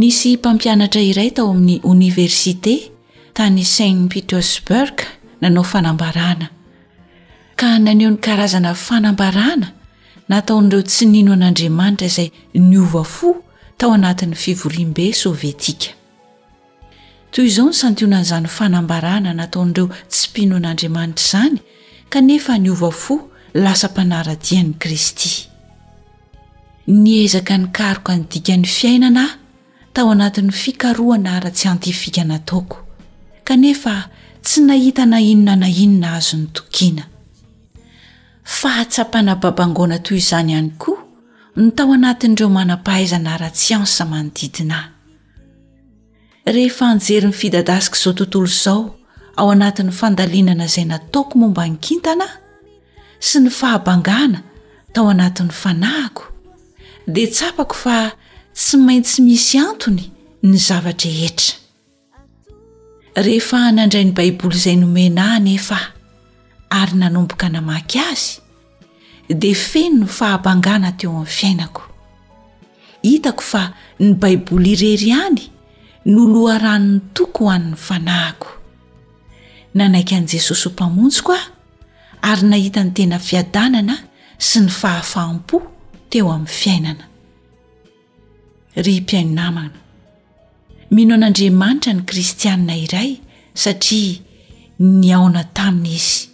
Nisy mpampianatra iray tao amin'ny oniversite tany Saint Petersburg nanao fanambarana, ka naneho ny karazana fanambarana nataon'ireo tsy nino an'Andriamanitra izay niova fo tao anatin'ny fivoriambe sovietika. Toy izao ny santionan'izany fanambarana nataon'ireo tsy mpino an'Andriamanitra izany kanefa niova fo lasa mpanara-dia an'i Kristy, Niezaka nikaroka ny dikan'ny fiainana aho tao anatin'ny fikarohana ara-tsiantifika nataoko, kanefa tsy nahita na inona na inona azo nitokiana. Fahatsapana babangoana toy izany ihany koa no tao anatin'ireo manam-pahaizana ara-tsiansa manodidina ahy. rehefa anjery ny fidadasika izao tontolo izao ao anatin'ny fandalinana izay nataoko momba nykintana sy ny fahabangana tao anatin'ny fanahiko dia tsapako fa tsy maintsy misy antony ny zava-drehetra rehefa nandray ny baiboly izay nomena ahy nefa ary nanomboka namaky azy dia feno fahabangana teo amin'ny fiainako. Hitako fa ny Baiboly irery ihany no loharanon'ny toko ho an'ny fanahiko. Nanaiky an'i Jesosy ho Mpamonjiko aho, ary nahita ny tena fiadanana sy ny fahafaham-po teo amin'ny fiainana. Ry mpihaino namana, mino an'Andriamanitra ny kristianina iray satria nihaona taminy izy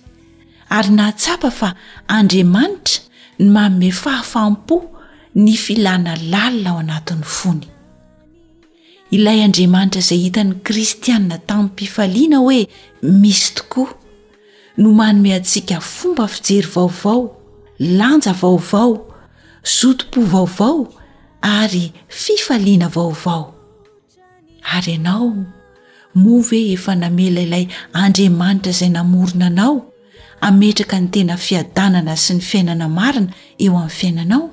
ary nahatsapa fa Andriamanitra no manome fahafaham-po ny filana lalina ao anatin'ny fony. Ilay Andriamanitra izay hitan'ny kristianina tamim-pifaliana hoe misy tokoa, no manome antsika fomba fijery vaovao, lanja vaovao, zotom-po vaovao ary fifaliana vaovao. Ary ianao, moa ve efa namela ilay Andriamanitra izay namorona anao ametraka ny tena fiadanana sy ny fiainana marina eo amin'ny fiainanao?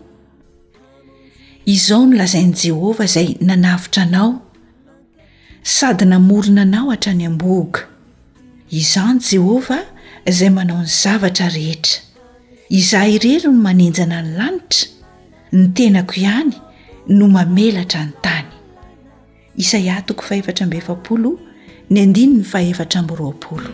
Izao no lazain'i Jehovah izay nanavotra anao, Sady namorona anao hatrany am-bohoka. Izany Jehovah izay manao ny zavatra rehetra. Izaho irery no manenjana ny lanitra, ny tenako ihany no mamelatra ny tany. Isaia toko fahefatra amby efapolo ny andininy fahefatra amby roapolo.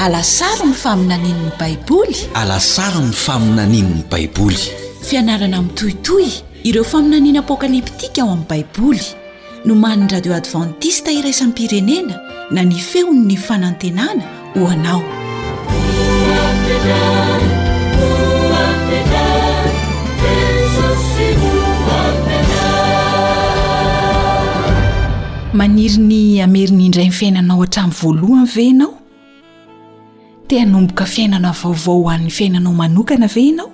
Alasaro ny faminanian'ny Baiboly. Alasaro ny faminanian'ny Baiboly. Fianarana mitohitohy ireo faminaniana apokaliptika ao amin'ny Baiboly. Nomanin'ny Radio Adventista iraisam-pirenena na ny feon'ny fanantenana ho anao. Maniry ny hamerina indray ny fiainanao hatramin'ny voalohany ve ianao? Te hanomboka fiainana vaovao ho an'ny fiainanao manokana ve ianao?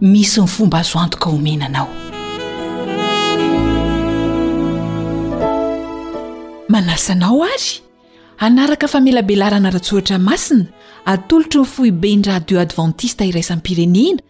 Misy ny fomba azo antoka omena anao. Manasa anao ary hanaraka famelabelarana ara-tsoratra masina atolotry ny foiben'ny Radio Advantista Iraisam-pirenena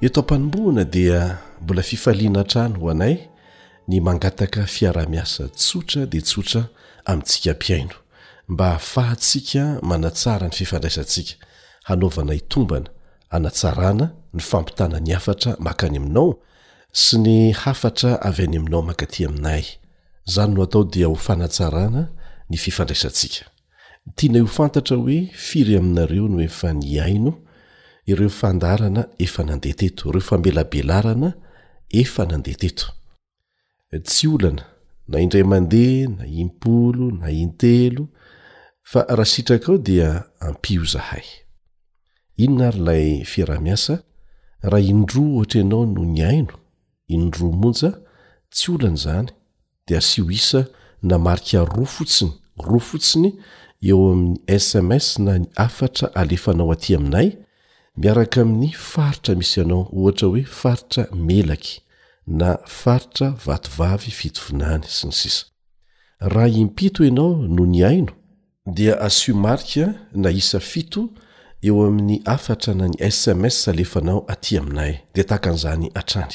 Eto am-panombohana dia mbola fifaliana hatrany ho anay ny mangataka fiaraha-miasa tsotra dia tsotra amintsika mpihaino mba hahafahantsika manatsara ny fifandraisantsika, hanaovana hitombana, hanatsarana ny fampitana ny hafatra makany aminao sy ny hafatra avy any aminao mankaty aminay. Izany no atao dia ho fanatsarana ny fifandraisantsika. Tianay ho fantatra hoe firy aminareo no efa nihaino ireo fandaharana efa nandeha teto, ireo famelabelarana efa nandeha teto. Tsy olana na indray mandeha na impolo na intelo fa raha sitrakao dia ampio zahay. Inona ary ilay fiaraha-miasa raha indroa ohatra ianao no nihaino, indroa monja, tsy olana izany dia asio isa na marika roa fotsiny, roa fotsiny, eo amin'ny sms na ny hafatra alefanao aty aminay, miaraka amin'ny faritra misy anao, ohatra hoe faritra Melaky na faritra Vatovavy Fitovinany, sy ny sisa Raha impito ianao no nihaino, dia asio marika na isa fito eo amin'ny hafatra na ny sms alefanao aty aminay, dia tahaka an'izany hatrany.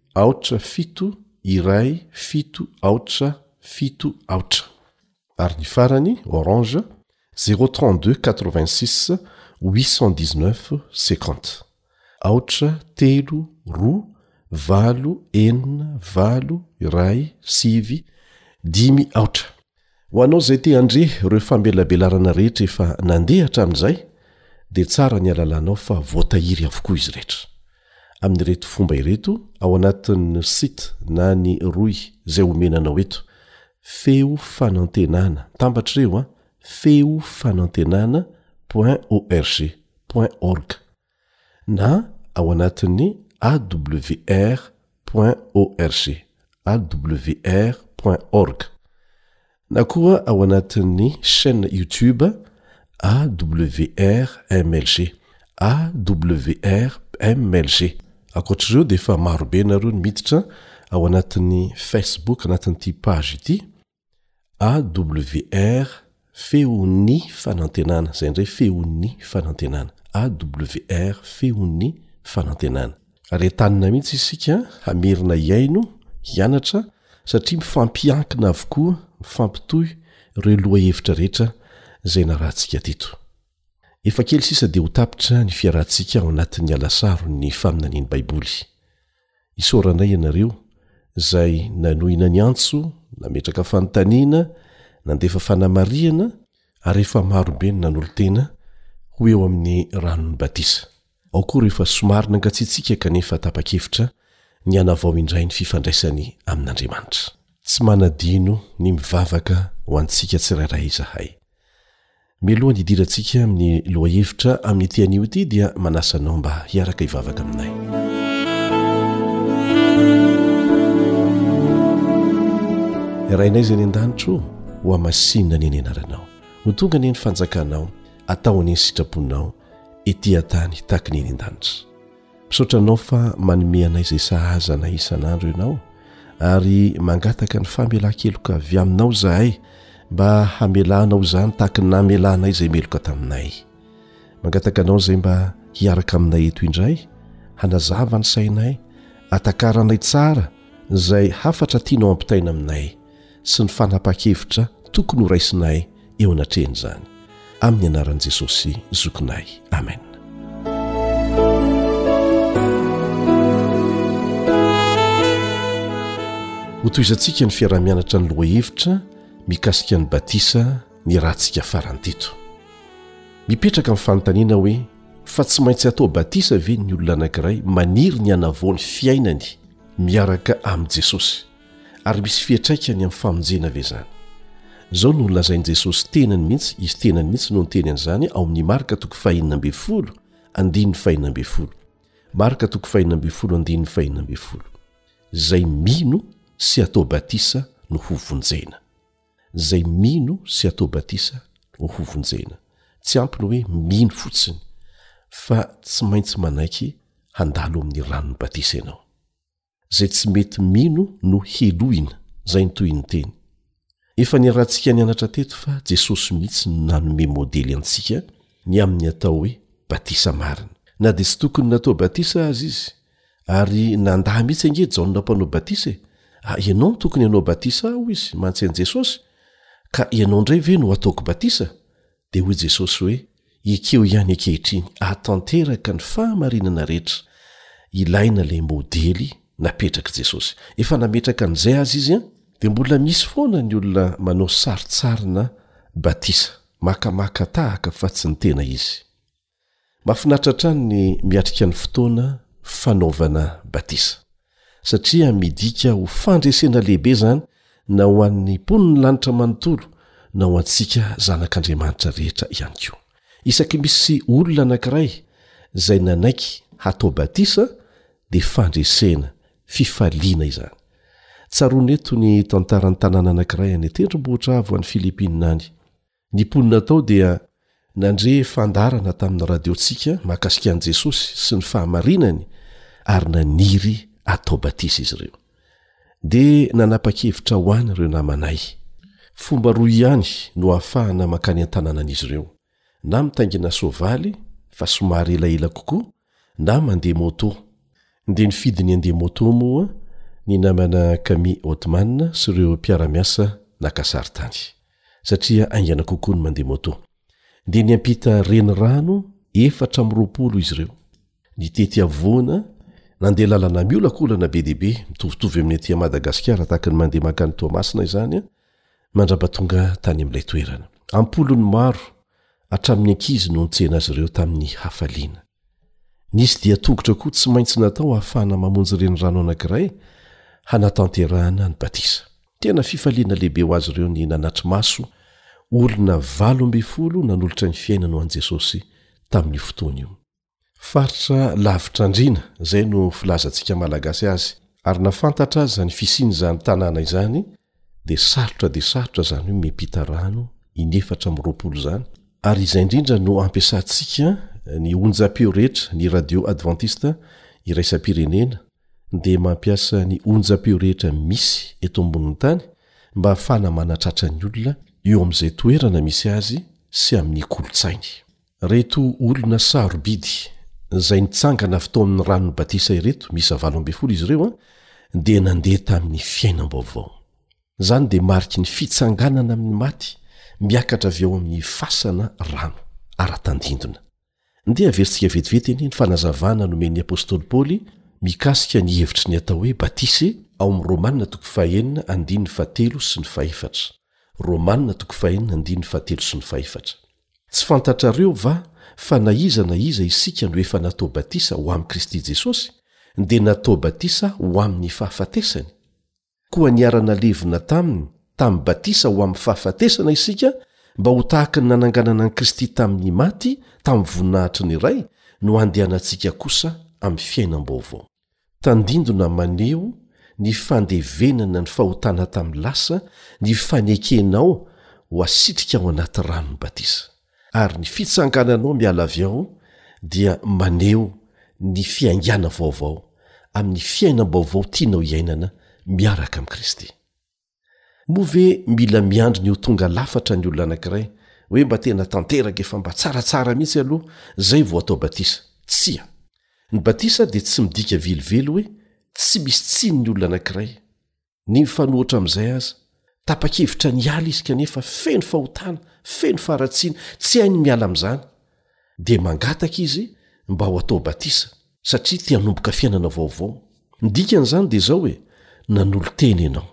aotra fito iray fito aotra fito aotra ary ny farany orange zero trente deux quatre vingt six huit cent dix neuf cinquante aotra telo roa valo enina valo iray sivy dimy aotra Ho anao izay te handre ireo famelabelarana rehetra efa nandeha hatramin'izay, dia tsara ny halalanao fa voatahiry avokoa izy rehetra. Amin'ireto fomba ireto ao anatin'ny site na ny rohy izay omena anao eto, feo fanantenana, tambatry ireo an, feo fanantenana point org, point org. na ao anatin'ny awr point org, awr point org, na koa ao anatin'ny chaîne YouTube awr mlg, awr mlg. Ankoatr'ireo dia efa marobe nareo ny miditra ao anatin'ny Facebook anatin'ity page ity. AWR feon'ny fanantenana izay indray feon'ny fanantenana AWR feon'ny fanantenana ary entanina mihitsy isika hamerina hiaino hianatra satria mifampiankina avokoa mifampitohy ireo lohahevitra rehetra izay narahantsika teto efa kely sisa dia ho tapitra ny fiarahantsika ao anatin'ny alasaron'ny faminanian'ny baiboly Isaoranay ianareo izay nanohina ny antso, nametraka fanontaniana, nandefa fanamarihana ary efa marobe ny nanolo-tena ho eo amin'ny ranon'ny batisa. Ao koa ireo efa somary nangatsiatsiaka kanefa tapa-kevitra ny hanavao indray ny fifandraisany amin'Andriamanitra. Tsy manadino ny mivavaka ho antsika tsirairay izahay. Mialohan'ny hidirantsika amin'ny lohahevitra amin'ity anio ity dia manasa anao mba hiaraka hivavaka aminay. Rainay izay ny an-danitro ho hamasinina ny eny anaranao. Ho tonga ny eny fanjakanao, atao ny eny sitraponao, ety an-tany tahaky ny eny an-danitra. Misaotra anao fa manome anay izay sahaza anay isan'andro ianao ary mangataka ny famelan-keloka avy aminao izahay mba hamelanao izany tahaka ny namelanay izay meloka taminay. Mangataka anao izay mba hiaraka aminay eto indray hanazava ny sainay, hatakaranay tsara izay hafatra tianao hampitaina aminay. sy ny fanapahan-kevitra tokony ho raisinay eo anatrehan'izany. Amin'ny anaran'i Jesosy zokinay. Amen. Ho tohizantsika ny fiaraha-mianatra ny lohahevitra mikasika ny batisa ny ratsika farany teto. Mipetraka amin'ny fanontaniana hoe fa tsy maintsy atao batisa ve ny olona anankiray maniry ny hanavao ny fiainany miaraka amin'i Jesosy? ary misy fiatraikany amin'ny famonjena ve izany? Izao no nolazain'i Jesosy tenany mihitsy, izy tenany mihitsy no niteny an'izany ao amin'ny Marka toko fahenina ambin'ny folo andininy fahenina ambin'ny folo. Marka toko fahenina ambin'ny folo andininy fahenina ambin'ny folo. Izay mino sy atao batisa no hovonjena. Izay mino sy atao batisa no hovonjena. Tsy ampy ny hoe mino fotsiny fa tsy maintsy manaiky handalo amin'ny ranon'ny batisa ianao. zay tsy mety mino no helohina zay ny tohin'ny teny efa ny arahantsika ny anatra teto fa jesosy mihitsy no nanome modely antsika ny amin'ny atao hoe batisa marina na dia tsy tokony natao batisa azy izy ary nandaha mihitsy ange jaona mpanao batisa e ah, ianao no tokony anao batisa aho izy mantsy an'i jesosy ka ianao indray ve no ataoko batisa dia hoy Jesosy hoe, Ekeo ihany ankehitriny ahatanteraka ny fahamarinana rehetra ilaina ilay modely napetrak'i Jesosy. Efa nametraka an'izay azy izy an! Dia mbola misy foana ny olona manao sarintsarina batisa, makamaka tahaka fa tsy ny tena izy. Mahafinaritra hatrany ny miatrika ny fotoana fanaovana batisa, satria midika ho fandresena lehibe izany na ho an'ny mponin'ny lanitra manontolo na ho antsika zanak'Andriamanitra rehetra ihany koa. Isaky misy olona anankiray izay nanaiky hatao batisa, dia fandresena, fifaliana izany. Tsaroana eto ny tantaran'ny tanàna anankiray any an-tendrombohitra avo any Filipina any. Ny mponina tao dia nandre fandaharana tamin'ny radiontsika mahakasika an'i Jesosy sy ny fahamarinany ary naniry hatao batisa izy ireo. Dia nanapa-kevitra ho any ireo namanay. Fomba roa ihany no ahafahana mankany an-tanànan'izy ireo, na mitaingina soavaly fa somary elaela kokoa, na mandeha môtô. Ndeha nifidy ny handeha môtô moa ny namana Kami Othman sy ireo mpiara-miasa naka sary tany, satria haingana kokoa ny mandeha môtô. Dia niampita renirano efatra amby roapolo izy ireo. Nitety havoana, nandeha lalana miolakolana be dia be, mitovitovy amin'ny aty Madagasikara, tahaka ny mandeha mankany Toamasina izany, mandrabatonga tany amin'ilay toerana. Am-polony maro, hatramin'ny ankizy no nitsena azy ireo tamin'ny hafaliana. Nisy dian-tongotra koa tsy maintsy natao hahafahana mamonjy renirano anankiray hanatanterahana ny batisa. Tena fifaliana lehibe ho azy ireo ny nanatri-maso olona valo ambin'ny folo nanolotra ny fiainany ho an'i Jesosy tamin'io fotoana io. Faritra lavitra andriana, izay no filazantsika Malagasy azy, ary na fantatra aza ny fisian'izany tanàna izany dia sarotra dia sarotra izany hoe miampita rano iny efatra amby roapolo izany, ary izay indrindra no ampiasantsika ny onjam-peo rehetra, ny radio advantista iraisam-pirenena dia mampiasa ny onjam-peo rehetra misy eto ambonin'ny tany mba hahafana manatratra ny olona eo amin'izay toerana misy azy sy amin'ny kolontsainy. Reto olona sarobidy izay nitsangana avy tao amin'ny ranon'ny batisa ireto, miisa valo ambin'ny folo izy ireo, dia nandeha tamin'ny fiainam-baovao. Izany dia mariky ny fitsanganana amin'ny maty miakatra avy ao amin'ny fasana rano ara-tandindona. Ndeha averintsika vetivety anie ny fanazavana nomen'ny apostoly Paoly mikasika ny hevitry ny atao hoe batisa ao amin'ny Romana toko fahenina andininy fahatelo sy ny fahefatra. Romana toko fahenina andininy fahatelo sy ny fahefatra. Tsy fantatrareo va fa na iza na iza isika no efa natao batisa ho amin'i Kristy Jesosy, dia natao batisa ho amin'ny fahafatesany? Koa niara-nalevina taminy tamin'ny batisa ho amin'ny fahafatesana isika, mba ho tahaka ny nananganana an'i Kristy tamin'ny maty tamin'ny voninahitry ny Ray no handehanantsika kosa amin'ny fiainam-baovao. Tandindona maneho ny fandevenana ny fahotana tamin'ny lasa ny fanekenao ho asitrika ao anaty ranon'ny batisa. Ary ny fitsangananao miala avy ao dia maneho ny fiaingàna vaovao amin'ny fiainam-baovao tianao iainana miaraka amin'i Kristy. Moa ve mila miandry ny ho tonga lafatra ny olona anankiray, hoe mba tena tanteraka efa mba tsaratsara mihitsy aloha, izay vao atao batisa? Tsia. Ny batisa dia tsy midika velively hoe tsy misy tsiny ny olona anankiray. Ny mifanohitra amin'izay aza. Tapa-kevitra ny hiala izy kanefa feno fahotana, feno faharatsiana, tsy hainy miala amin'izany. Dia mangataka izy mba ho atao batisa. satria te hanomboka fiainana vaovao. Ny dikan'izany dia izao e, nanolo-tena ianao.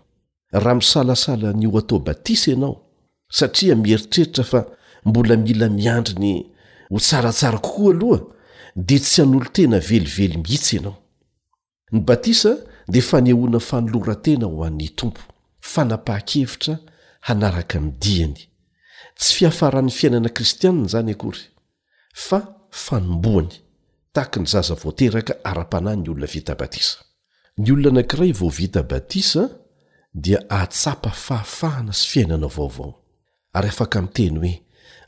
Raha misalasala ny ho atao batisa ianao, satria mieritreritra fa mbola mila miandry ny ho tsaratsara kokoa aloha, dia tsy hanolo-tena velively mihitsy ianao. Ny batisa dia fanehoana fanoloran-tena ho an'ny Tompo, fanapahan-kevitra hanaraka ny diany. Tsy fiafaran'ny fiainana kristianina izany akory, fa fanombohany, tahaky ny zaza vao teraka ara-panahy ny olona vita batisa. Ny olona anankiray vao vita batisa dia ahatsapa fahafahana sy fiainana vaovao, ary afaka miteny hoe,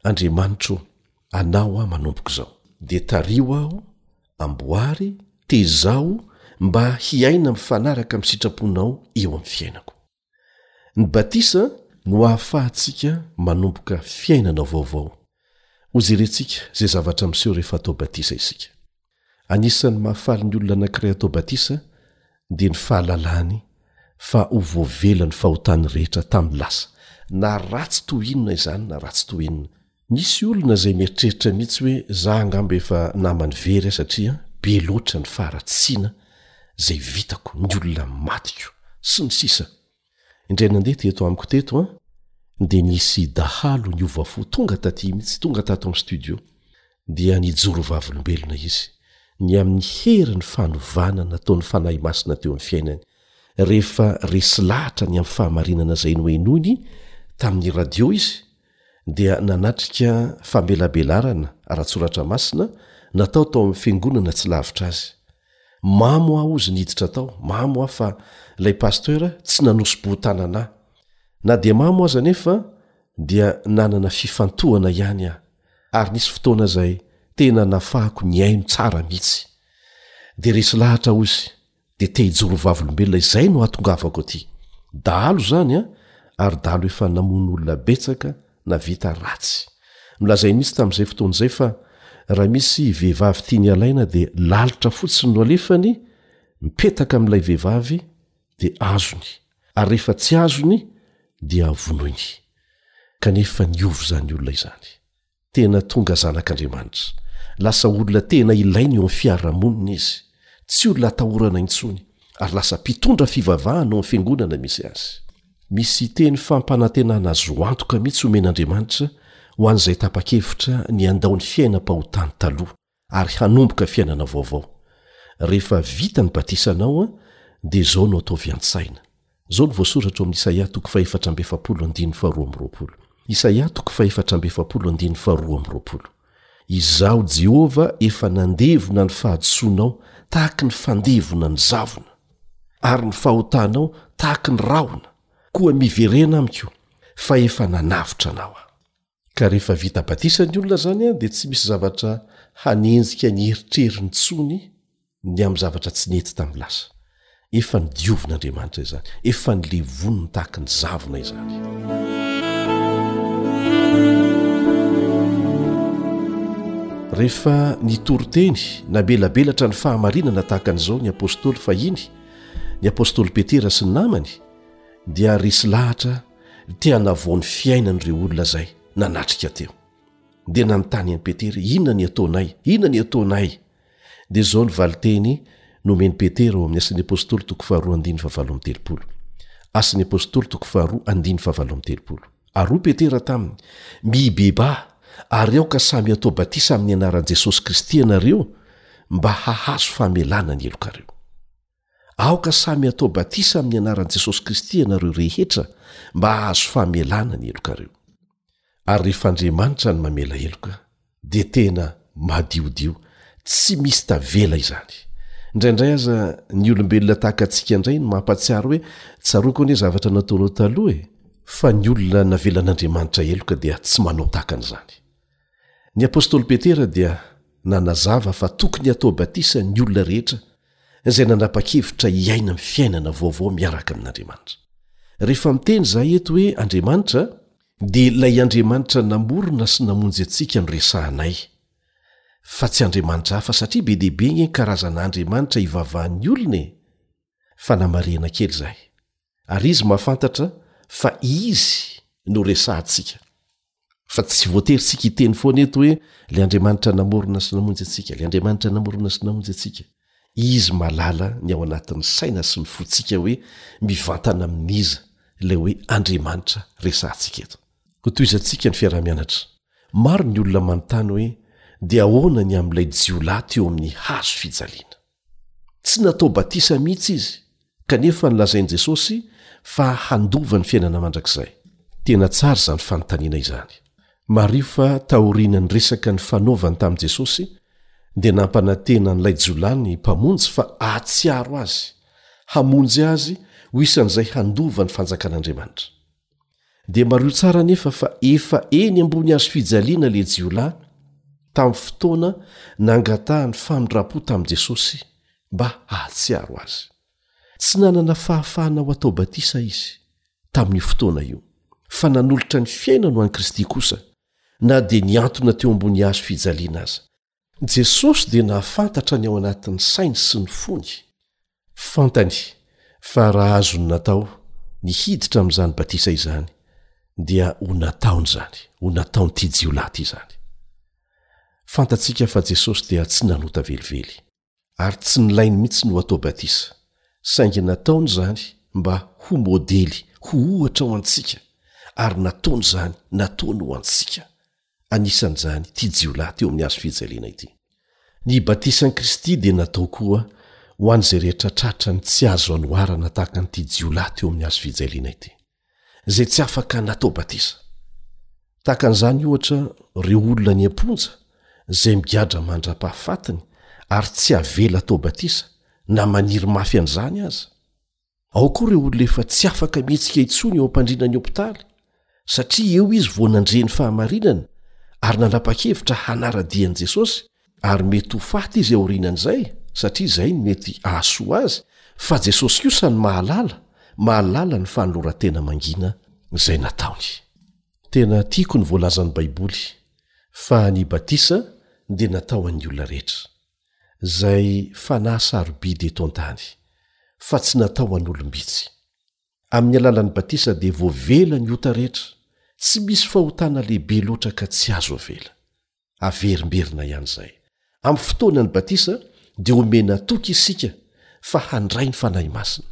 Andriamanitra ô, Anao aho manompoko izao. Dia tariho aho, amboary, tezaho mba hiaina mifanaraka amin'ny sitraponao eo amin'ny fiainako. Ny batisa no ahafahantsika manomboka fiainana vaovao. Hojerentsika izay zavatra miseho rehefa atao batisa isika. Anisan'ny mahafaly ny olona anankiray atao batisa dia ny fahalalany fa ho voavela ny fahotany rehetra tamin'ny lasa, na ratsy toy inona izany na ratsy toy inona. Misy olona izay mieritreritra mihitsy hoe za angamba efa namany very aho satria be loatra ny faharatsiana izay vitako, ny olona matiko, sy ny sisa Indray nandeha teto amiko teto an, dia nisy dahalo niova fo tonga taty mihitsy, tonga tato amin'ny studio, dia nijoro vavolombelona izy, ny amin'ny herin'ny fanovana nataon'ny Fanahy Masina teo amin'ny fiainany, rehefa resy lahatra ny amin'ny fahamarinana izay nohenoiny tamin'ny radio izy, dia nanatrika famelabelarana ara-tsoratra masina natao tao amin'ny fiangonana tsy lavitra azy. Mamo aho ozy niditra tao, mamo aho fa ilay pasteur tsy nanosi-boho-tanana ahy. Na dia mamo aza anefa dia nanana fifantohana ihany aho ary nisy fotoana izay tena nafahako nihaino tsara mihitsy. Dia resy lahatra ozy. dia te hijoro ho vavolombelona izay no ahatongavako aty dahalo izany an ary dahalo efa namono olona betsaka na vita ratsy nolazainy mihitsy tamin'izay fotoana izay fa raha misy vehivavy tiany alaina dia lalitra fotsiny no alefany mipetaka amin'ilay vehivavy dia azony ary rehefa tsy azony dia vonoiny kanefa niova izany olona izany Tena tonga zanak'Andriamanitra. Lasa olona tena ilaina eo amin'ny fiarahamonina izy, tsy olona atahorana intsony, ary lasa mpitondra fivavahana eo amin'ny fiangonana misy azy. Misy teny fampanantenana azo antoka mihitsy omen'Andriamanitra ho an'izay tapa-kevitra ny handao ny fiainam-pahotany taloha. ary hanomboka fiainana vaovao. Rehefa vita ny batisanao dia izao no ataovy an-tsaina. Izao no voasoratra ao amin'ny Isaia toko fahefatra amby efapolo andininy faharoa amby roapolo. Isaia toko fahefatra amby efapolo andininy faharoa amby roapolo. Izaho Jehovah efa nandevona ny fahadisoanao tahaky ny fandevona ny zavona, ary ny fahotanao tahaky ny rahona, koa miverena amiko, fa efa nanavotra anao aho. Ka rehefa vita batisa ny olona izany dia tsy misy zavatra hanenjika ny eritreriny intsony ny amin'ny zavatra tsy nety tamin'ny lasa. Efa nodiovin'Andriamanitra izany. Efa nilevoniny tahaka ny zavona izany. rehefa nitory teny nabelabelatra ny fahamarinana tahaka an'izao ny apostoly fahiny ny apostoly petera sy ny namany dia resy lahatra te hanavao ny fiainany ireo olona izay nanatrika teo. Dia nanontany an'i Petera, Inona ny ataonay? Inona ny ataonay? Dia izao ny valinteny nomen'i Petera ao amin'ny Asan'ny Apôstôly toko faharoa andininy fahavalo amby telopolo. Asan'ny Apôstôly toko faharoa andininy fahavalo amby telopolo. Ary hoy Petera taminy, Mibebaha, ary aoka samy atao batisa amin'ny anaran'i Jesosy Kristy ianareo mba hahazo famelana ny helokareo. Aoka samy hatao batisa amin'ny anaran'i Jesosy Kristy ianareo rehetra mba hahazo famelana ny helokareo. Ary rehefa Andriamanitra no mamela heloka, dia tena madiodio, tsy misy tavela izany. Indraindray aza ny olombelona tahaka antsika indray no mampahatsiaro hoe, Tsaroako anie zavatra nataonao taloha e! Fa ny olona navelan'Andriamanitra heloka dia tsy manao tahaka an'izany. Ny apostoly Petera dia nanazava fa tokony hatao batisa ny olona rehetra izay nanapa-kevitra hiaina amin'ny fiainana vaovao miaraka amin'Andriamanitra. Rehefa miteny izahay eto hoe Andriamanitra, dia ilay Andriamanitra namorona sy namonjy antsika no resahanay, fa tsy andriamanitra hafa, satria be dia be ange ny karazana andriamanitra ivavahan'ny olona e! Fanamarihana kely izay. ary izy mahafantatra fa izy no resahantsika fa tsy voatery tsika hiteny foana eto hoe le andriamanitra namorona sy namonjy atsika le andriamanitra namorona sy namonjy atsika izy malala ny ao anatin'ny saina sy ny fotsika hoe mivantana amin'iza le hoe andriamanitra resahantsika eto ho toizantsika ny fiaraha-mianatra maro ny olona manontany hoe dia ahoana ny amin'ilay jiolahy teo amin'ny hazo fijaliana Tsy natao batisa mihitsy izy, kanefa nolazain'i Jesosy fa handova ny fiainana mandrakizay. Tena tsara izany fanontaniana izany! Mariho fa taorian'ny resaka nifanaovany tamin'i Jesosy, dia nampanantena an'ilay jiolahy ny Mpamonjy fa hahatsiaro azy, hamonjy azy ho isan'izay handova ny Fanjakan'Andriamanitra. dia mario tsara anefa fa efa eny ambony hazo fijaliana ilay jiolahy tamin'ny fotoana nangatahany famindram-po tamin'i jesosy mba hahatsiaro azy tsy nanana fahafahana ho atao batisa izy tamin'io fotoana io fa nanolotra ny fiaina no an'i kristy kosa na dia niantona teo ambony hazo fijaliana aza Jesosy dia nahafantatra ny ao anatin'ny sainy sy ny fony. Fantany fa raha azony natao ny hiditra amin'izany batisa izany, dia ho nataony izany, ho nataon'ity jiolahy ity izany. Fantatsika fa Jesosy dia tsy nanota velively. ary tsy nilainy mihitsy ny ho atao batisa, saingy nataony izany mba ho modely, ho ohatra ho antsika, ary nataony izany, nataony ho antsika, anisan'izany ity jiolahy teo amin'ny hazo fijaliana ity. Ny batisan'i Kristy dia natao koa ho an'izay rehetra tratran'ny tsy azo anoharana tahaka an'ity jiolahy teo amin'ny hazo fijaliana ity. izay tsy afaka natao batisa tahaka an'izany ohatra reo olona ny am-ponja izay migadra mandra-pahafatiny ary tsy avela atao batisa na maniry mafy an'izany aza ao koa reo olona efa tsy afaka mihetsika intsony eo am-pandrinany hopitaly satria eo izy vao nandre ny fahamarinana ary nanapa-kevitra hanara-dian'i jesosy Ary mety ho faty izy aorianan'izay, satria izay no mety hahasoa azy, fa Jesosy kosa no mahalala, mahalala ny fanoloran-tena mangina izay nataony. Tena tiako ny voalazan'ny Baiboly, fa ny batisa dia natao an'ny olona rehetra, izay fanahy sarobidy eto an-tany, fa tsy natao an'olom-bitsy. Amin'ny alalan'ny batisa dia voavela ny ota rehetra, tsy misy fahotana lehibe loatra ka tsy azo avela. averimberina ihany izay. Amin'ny fotoanan'ny batisa dia omena toky isika fa handray ny Fanahy Masina,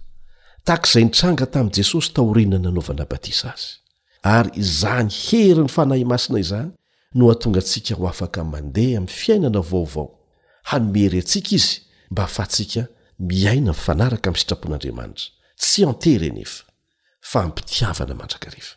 tahaka izay nitranga tamin'i Jesosy taorian'ny nanaovana batisa azy. Ary izany herin'ny Fanahy Masina izany no hahatonga antsika ho afaka mandeha amin'ny fiainana vaovao. Hanome hery antsika izy mba hahafahantsika miaina mifanaraka amin'ny sitrapon'Andriamanitra, tsy an-tery anefa, fa am-pitiavana mandrakariva.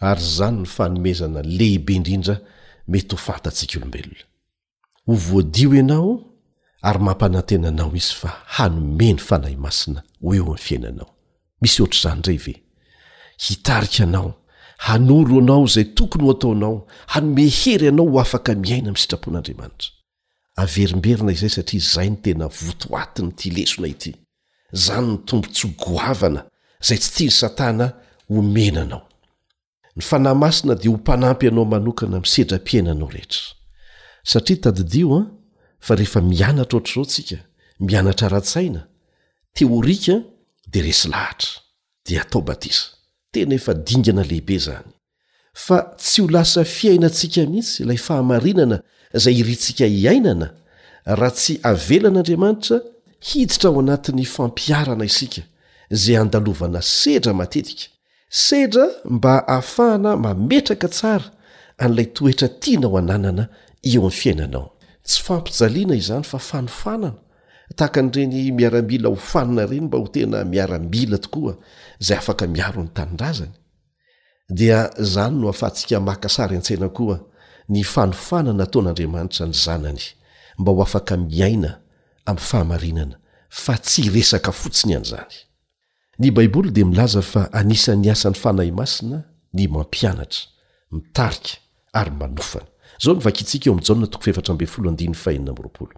Ary izany ny fanomezana lehibe indrindra mety ho fantatsika olombelona. Ho voadio ianao ary mampanantena anao Izy fa hanome ny Fanahy Masina ho eo amin'ny fiainanao. Misy hoatr'izany indray ve? Hitarika anao, hanoro anao izay tokony ho ataonao, hanome hery anao ho afaka miaina amin'ny sitrapon'Andriamanitra. Averimberina izay satria izay no tena votoatin'ity lesona ity. Izany no tombontsoa goavana izay tsy tian'i Satana homena anao. Ny Fanahy Masina dia ho mpanampy anao manokana amin'ny sedram-piainanao rehetra. Satria tadidio an, fa rehefa mianatra ohatr'izao tsika, mianatra ara-tsaina, teorika, dia resy lahatra. Dia atao batisa. Tena efa dingana lehibe izany. fa tsy ho lasa fiainantsika mihitsy ilay fahamarinana izay irintsika hiainana raha tsy avelan'Andriamanitra hiditra ao anatin'ny fampiharana isika izay andalovana sedra matetika, sedra mba hahafahana mametraka tsara an'ilay toetra tianao ananana eo amin'ny fiainanao. Tsy fampijaliana izany fa fanofanana, tahaka an'ireny miaramila hofanina ireny mba ho tena miaramila tokoa izay afaka miaro ny tanindrazany. dia izany no ahafahantsika maka sary an-tsaina koa ny fanofana nataon'Andriamanitra ny Zanany mba ho afaka miaina amin'ny fahamarinana fa tsy resaka fotsiny ihany izany. Ny Baiboly dia milaza fa anisan'ny asan'ny Fanahy Masina ny mampianatra, mitarika ary manofana. Izao no vakintsika eo amin'ny Jaona toko fahefatra ambin'ny folo andininy fahenina amby roapolo.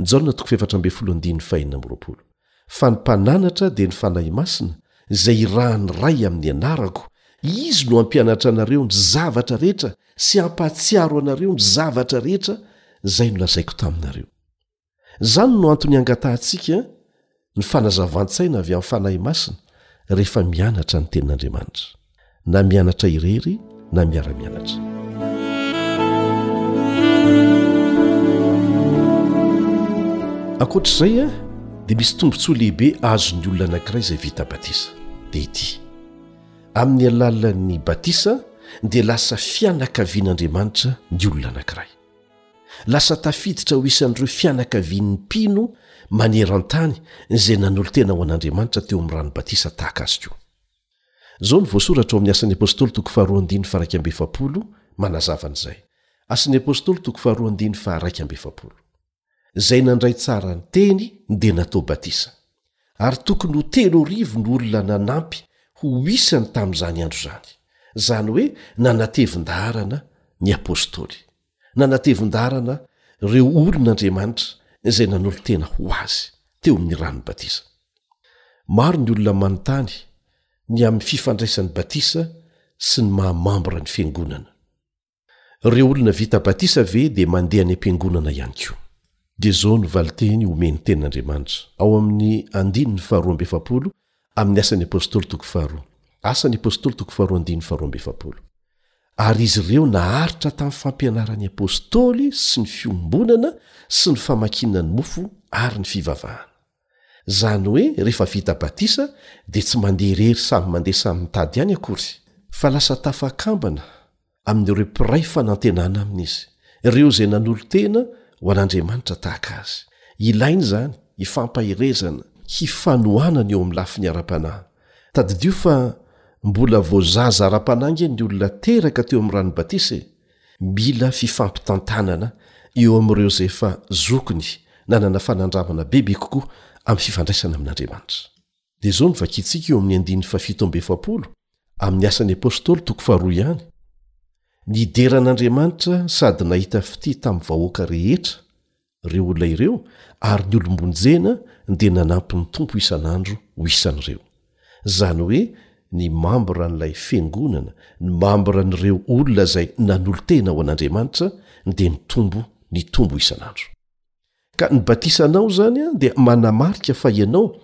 Jaona toko fahefatra ambin'ny folo andininy fahenina amby roapolo. fa ny mpananatra dia ny Fanahy Masina izay irahan'ny Ray amin'ny anarako, Izy no hampianatra anareo ny zavatra rehetra sy hampahatsiaro anareo ny zavatra rehetra izay nolazaiko taminareo. Izany no antony hangatahantsika ny fanazavan-tsaina avy amin'ny Fanahy Masina rehefa mianatra ny Tenin'Andriamanitra. na mianatra irery na miara-mianatra ankoatra izay a ah, dia misy tombontsoa lehibe azon'ny olona anankiray izay vita batisa dia ity amin'ny alalan'ny batisa dia lasa fianakavian'andriamanitra ny olona anankiray lasa tafiditra ho isan'ireo fianakavian'ny mpino maneran-tany izay nanolo-tena ho an'andriamanitra teo amin'ny rano batisa tahaka azy koa Izao no voasoratra ao amin'ny Asan'ny Apostoly toko faharoa andininy faharaika amby efapolo manazava an'izay. Asan'ny Apostoly toko faharoa andininy faharaika amby efapolo. Izay nandray tsara ny teny dia natao batisa. Ary tokony ho telo arivo ny olona nanampy ho isany tamin'izany andro izany. Izany hoe nanatevin-daharana ny Apostoly. nanatevin-darana ireo olon'Andriamanitra izay nanolo-tena ho azy teo amin'ny ranon'ny batisa. Maro ny olona manontany ny amin'ny fifandraisan'ny batisa sy ny maha mambra ny fiangonana. Ireo olona vita batisa ve dia mandeha any am-piangonana ihany koa? Dia izao no valin-teny omen'ny Tenin'Andriamanitra ao amin'ny andininy faharoa amby efapolo Amin'ny Asan'ny Apostoly toko faharoa Asan'ny Apostoly toko faharoa andininy faharoa amby efapolo Ary izy ireo naharitra tamin'ny fampianaran'ny Apostoly sy ny fiombonana sy ny famakiana ny mofo ary ny fivavahana. Izany hoe rehefa vita batisa dia tsy mandeha irery samy mandeha samy mitady ihany akory, fa lasa tafakambana amin'ireo mpiray fanantenana aminy izy ireo izay nanolo-tena ho an'andriamanitra tahaka azy ilaina izany hifampaherezana hifanohanana eo amin'ny lafiny ara-panahy tadidio fa mbola voazaza ara-panahy nge ny olona teraka teo amin'ny rano batisa e mila fifampitantanana eo amin'ireo izay efa zokiny nanana fanandramana bebe kokoa amin'ny fifandraisana amin'andriamanitra dia izao no vakintsika eo amin'ny andininy fahafito amby efapolo amin'ny asan'ny apostoly toko faharoa ihany nidera an'andriamanitra sady nahita fitia tamin'ny vahoaka rehetra ireo olona ireo ary ny olom-bonjena dia nanampy ny tompo isan'andro ho isan'ireo izany hoe ny mambra n'ilay fiangonana ny mambra n'ireo olona izay nanolo-tena ho an'andriamanitra dia nitombo ny tombo isan'andro Ka ny batisanao izany dia manamarika fa ianao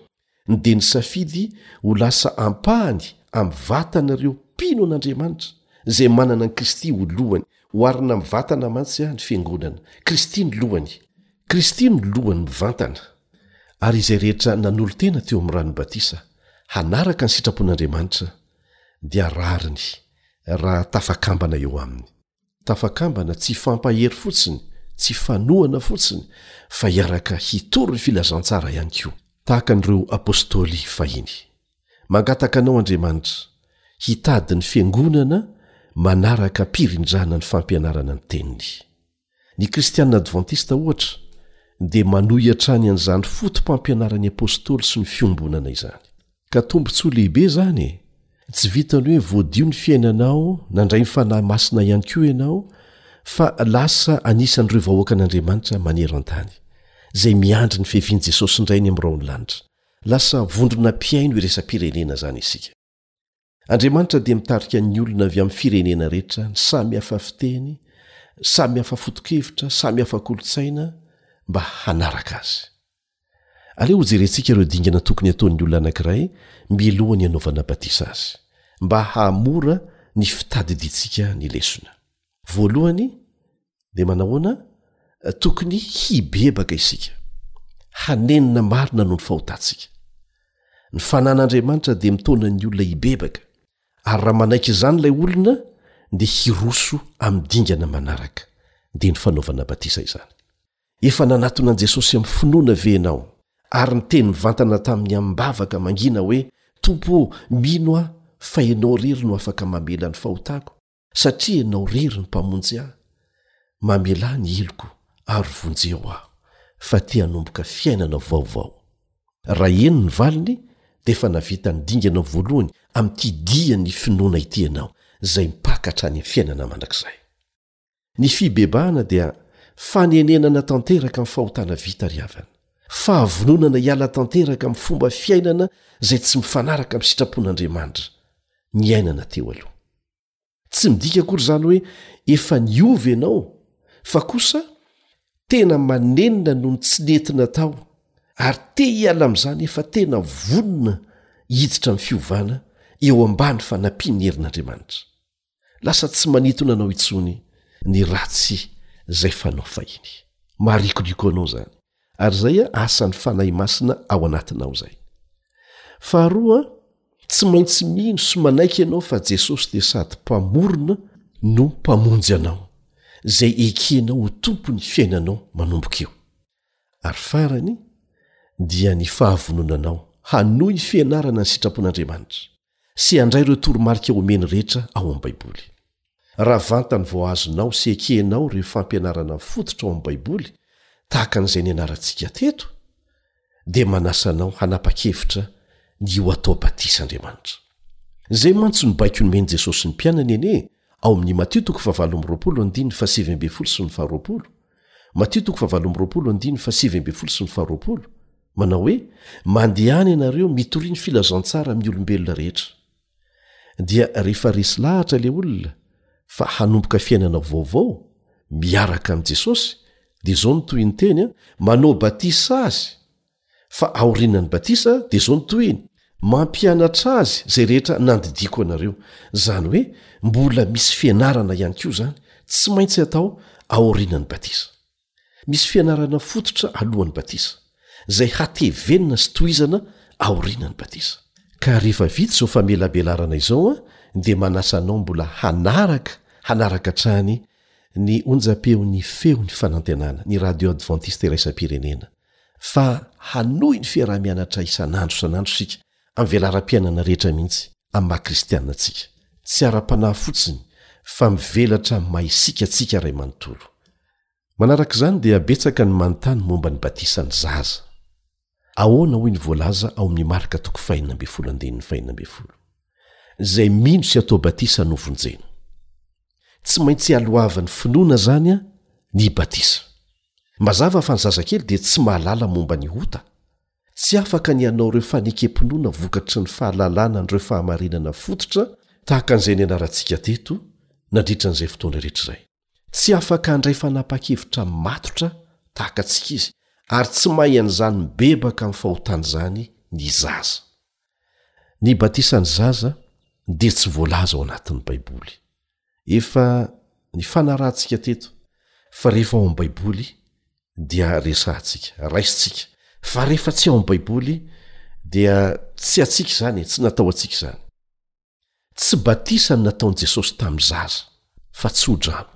dia nisafidy ho lasa ampahany amin'ny vatan'ireo mpino an'Andriamanitra, izay manana an'i Kristy ho lohany. Oharina amin'ny vatana mantsy ny Fiangonana. Kristy no lohany. Kristy no lohany mivantana. Ary izay rehetra nanolo-tena teo amin'ny ran'ny batisa hanaraka ny sitrapon'Andriamanitra dia rariny raha tafakambana eo Aminy. tafakambana tsy hifampahery fotsiny, tsy hifanohana fotsiny, fa hiaraka hitory ny filazantsara ihany koa. Tahaka an'ireo Apôstôly fahiny, mangataka anao Andriamanitra hitady ny Fiangonana manaraka am-pirindrana ny fampianarana ny Teniny. Ny Kristianina Advantista, ohatra, dia manohy hatrany an'izany foto-pampianaran'ny Apôstôly sy ny Fiombonana izany. ka tombontsoa lehibe izany e tsy vitany hoe voadio ny fiainanao nandray ny fanahy masina ihany koa ianao fa lasa anisan'ireo vahoakan'andriamanitra maneran-tany izay miandry ny fefin'i jesosy indray ny am'raony lanitra lasa vondrona mpihaino iresam-pirenena izany isika Andriamanitra dia mitarika ny olona avy amin'ny firenena rehetra, ny samy hafa fiteny, samy hafa foto-kevitra, samy hafa kolontsaina, mba hanaraka azy. Aleo hojerentsika ireo dingana tokony hataon'ny olona anankiray mialohan'ny hanaovana batisa azy, mba hahamora ny fitadidiantsika ny lesona. Voalohany dia manahoana tokony hibebaka isika, hanenina marina noho ny fahotantsika. Ny fanan'Andriamanitra dia mitaona ny olona hibebaka, ary raha manaiky izany ilay olona dia hiroso amin'ny dingana manaraka, dia ny fanaovana batisa izany. Efa nanatona an'i Jesosy amin'ny finoana ve ianao ary niteny mivantana tamin'ny amim-bavaka mangina hoe, Tompo ô, mino aho fa Ianao irery no afaka mamela ny fahotako? Satria ianao rery no Mpamonjy ahy, mamelà ny heloko ary vonjeo aho, fa te hanomboka fiainana vaovao. Raha heno ny valiny, dia efa nahavita ny dingana voalohany amin'ity dian'ny finoana ity ianao, izay mpaka hatrany amin'ny fiainana mandrakizay. Ny fibebahana dia fanenenana tanteraka amin'ny fahotana vita ry havana, fahavononana hiala tanteraka amin'ny fomba fiainana izay tsy mifanaraka amin'ny sitrapon'Andriamanitra niainana teo aloha. tsy midika akory izany hoe efa niova ianao fa kosa tena manenina noho ny tsy nentina tao ary te hiala amin'izany efa tena vonona hiditra amin'ny fiovana eo ambany fanampian'ny herin'andriamanitra lasa tsy manintona anao intsony ny ratsy izay fanao fahiny marikoriko anao izany ary zay a asan'ny fanahy masina ao anatinao zay faharoa a tsy maintsy mino sy manaiky ianao fa jesosy dia sady mpamorona no mpamonjy anao zay ekenao ho tompony fiainanao manomboka eo ary farany dia ny fahavononanao hanohy ny fianarana ny sitrapon'andriamanitra sy handray ireo toromarika omeny rehetra ao amin'ny Baiboly. Raha vantany vao azonao sy ekenao ireo fampianarana fototra ao amin'ny Baiboly, tahaka an'izay nianarantsika teto, dia manasa anao hanapa-kevitra ny ho atao batisa Andriamanitra. Izay mantsy no baiko nomen'i Jesosy ny mpianany anie ao amin'ny Matio toko fahavalo amby roapolo andininy fahasivy ambin'ny folo sy ny faharoapolo, Matio toko fahavalo amby roapolo andininy fahasivy ambin'ny folo sy ny faharoapolo manao hoe mandehana ianareo mitoria ny filazantsara amin'ny olombelona rehetra dia rehefa resy lahatra ilay olona fa hanomboka fiainana vaovao miaraka amin'i jesosy dia izao ny tohin'ny teny a manao batisa azy fa aorianan'ny batisa dia izao ny tohiny mampianatra azy izay rehetra nandidiako anareo izany hoe mbola misy fianarana ihany koa izany tsy maintsy atao aorianan'ny batisa misy fianarana fototra alohan'ny batisa izay hatevenina sy tohizana aorianan'ny batisa ka rehefa vita izao famelabelarana izao a dia manasa anao mbola hanaraka hanaraka hatrany ny onjam-peon'ny feon'ny fanantenana ny radio advantiste iraisam-pirenena fa hanohy ny fiaraha-mianatra isan'andro isan'andro isika amin'ny velaram-piainana rehetra mihitsy amin'ny maha kristiana antsika. Tsy ara-panahy fotsiny fa mivelatra amin'ny maha isika antsika iray manontolo. Manaraka izany dia betsaka ny manontany momba ny batisan'ny zaza. Ahoana hoy ny voalaza ao amin'ny Marka toko fahenina ambin'ny folo andininy fahenina ambin'ny folo, Izay mino sy atao batisa no vonjena. Tsy maintsy aloavan'ny finoana izany ny batisa. Mazava fa ny zazakely dia tsy mahalala momba ny ota, tsy afaka ny hanao ireo fanekem-pinoana vokatry ny fahalalana an'ireo fahamarinana fototra tahaka an'izay nianarantsika teto nandritra an'izay fotoana rehetra izay. Tsy afaka handray fanapahan-kevitra matotra tahaka antsika izy, ary tsy mahay an'izany mibebaka amin'ny fahotana izany ny zaza. Ny batisan'ny zaza dia tsy voalaza ao anatin'ny Baiboly. Efa nifanarahantsika teto fa rehefa ao amin'ny Baiboly dia resahantsika, raisintsika, fa rehefa tsy ao amin'ny Baiboly dia tsy antsika izany e, tsy natao antsika izany. Tsy batisa no nataon'i Jesosy tamin'ny zaza, fa tso-drano.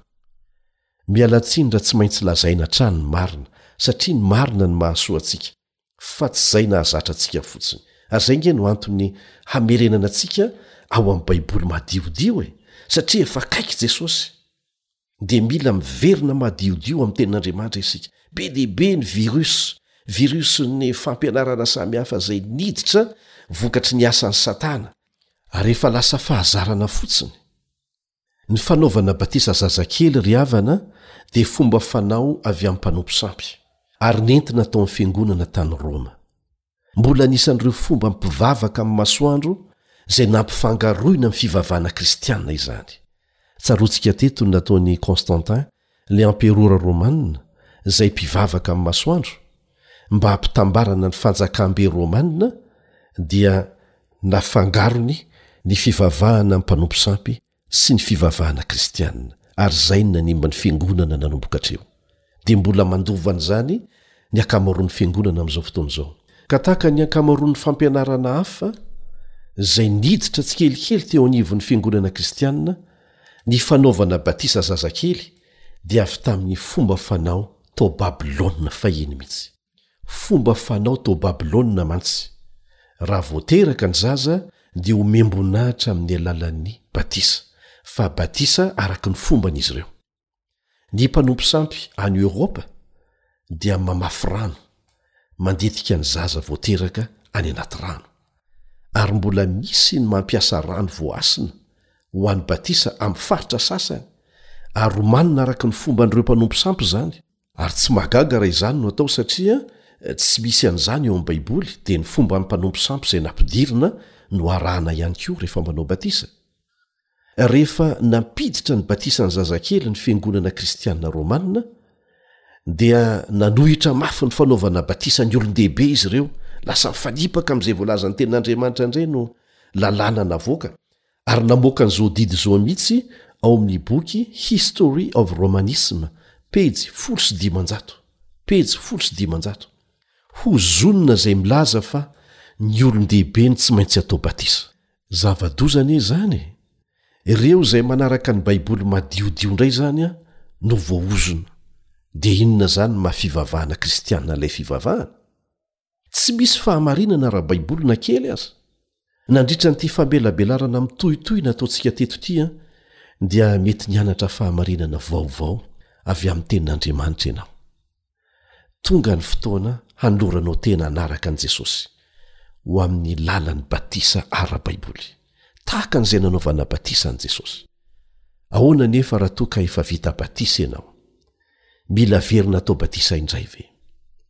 Miala tsiny raha tsy maintsy lazaina hatrany ny marina, satria ny marina no mahasoa antsika. fa tsy izay nahazatra antsika fotsiny. Ary izay ange no antony hamerenana antsika ao amin'ny Baiboly madiodio e! Satria efa akaiky Jesosy, dia mila miverina madiodio amin'ny Tenin'Andriamanitra isika. Be dia be ny virus, virus-n'ny fampianarana samihafa izay niditra vokatry ny asan'i Satana. Ary efa lasa fahazarana fotsiny. Ny fanaovana batisa zazakely ry havana dia fomba fanao avy amin'ny mpanompo sampy, ary nentina tao amin'ny fiangonana tany Roma. Mbola anisan'ireo fomba mpivavaka amin'ny masoandro izay nampifangaroina amin'ny fivavahana kristiana izany. Tsaroantsika teto ny nataon'i Constantin Ilay amperora romanina, izay mpivavaka amin'ny masoandro, mba hampitambarana ny fanjakam-be romanina, dia nafangarony ny fivavahana amin'ny mpanompo sampy sy ny fivavahana kristiana, ary izay no nanimba ny fiangonana nanomboka hatreo. Dia mbola mandova an'izany ny ankamaroan'ny fiangonana amin'izao fotoana izao. Ka tahaka ny ankamaroan'ny fampianarana hafa izay niditra tsikelikely teo anivon'ny fiangonana kristiana, Ny fanaovana batisa zazakely dia avy tamin'ny fomba fanao tao Babylona fahiny mihitsy. Fomba fanao tao Babylona mantsy, raha vao teraka ny zaza dia omem-boninahitra amin'ny alalan'ny batisa, fa batisa araka ny fomban'izy ireo. ny mpanompo sampy any eoropa dia mamafy rano manditika ny zaza voateraka any anaty rano ary mbola misy ny mampiasa rano voasina ho any batisa amin'ny faritra sasany ary romanina araka ny fomba an'ireo mpanompo sampy izany ary tsy mahagaga raha izany no atao satria eh, tsy misy an'izany eo amin'ny baiboly dia ny fomba ny mpanompo sampy izay nampidirina no arahana ihany koa rehefa manao batisa rehefa nampiditra ny batisan'ny zazakely ny fiangonana kristianina romana dia nanohitra mafy ny fanaovana batisa ny olon-dehibe izy ireo lasa mifanipaka amin'izay voalazan'ny tenin'andriamanitra indray no lalàna navoaka ary namoaka an'izao didy izao mihitsy ao amin'ny boky history of romanism pejy folo sy dimanjato pejy folo sy dimanjato ho zonona izay milaza fa ny olon-dehibe ny tsy maintsy atao batisa Zava-doza anie izany e! Ireo izay manaraka ny Baiboly madiodio indray izany no voaozona. Dia inona izany ny maha fivavahana kristiana ilay fivavahana? Tsy misy fahamarinana ara-baiboly na kely aza. Nandritra an'ity famelabelarana mitohitohy nataontsika teto ity dia mety nianatra fahamarinana vaovao avy amin'ny Tenin'Andriamanitra ianao. Tonga ny fotoana hanoloranao tena hanaraka an'i Jesosy ho amin'ny lalan'ny batisa ara-baiboly, tahaka an'izay nanaovana batisa an'i Jesosy. Ahoana anefa raha toa ka efa vita batisa ianao? Mila averina atao batisa indray ve?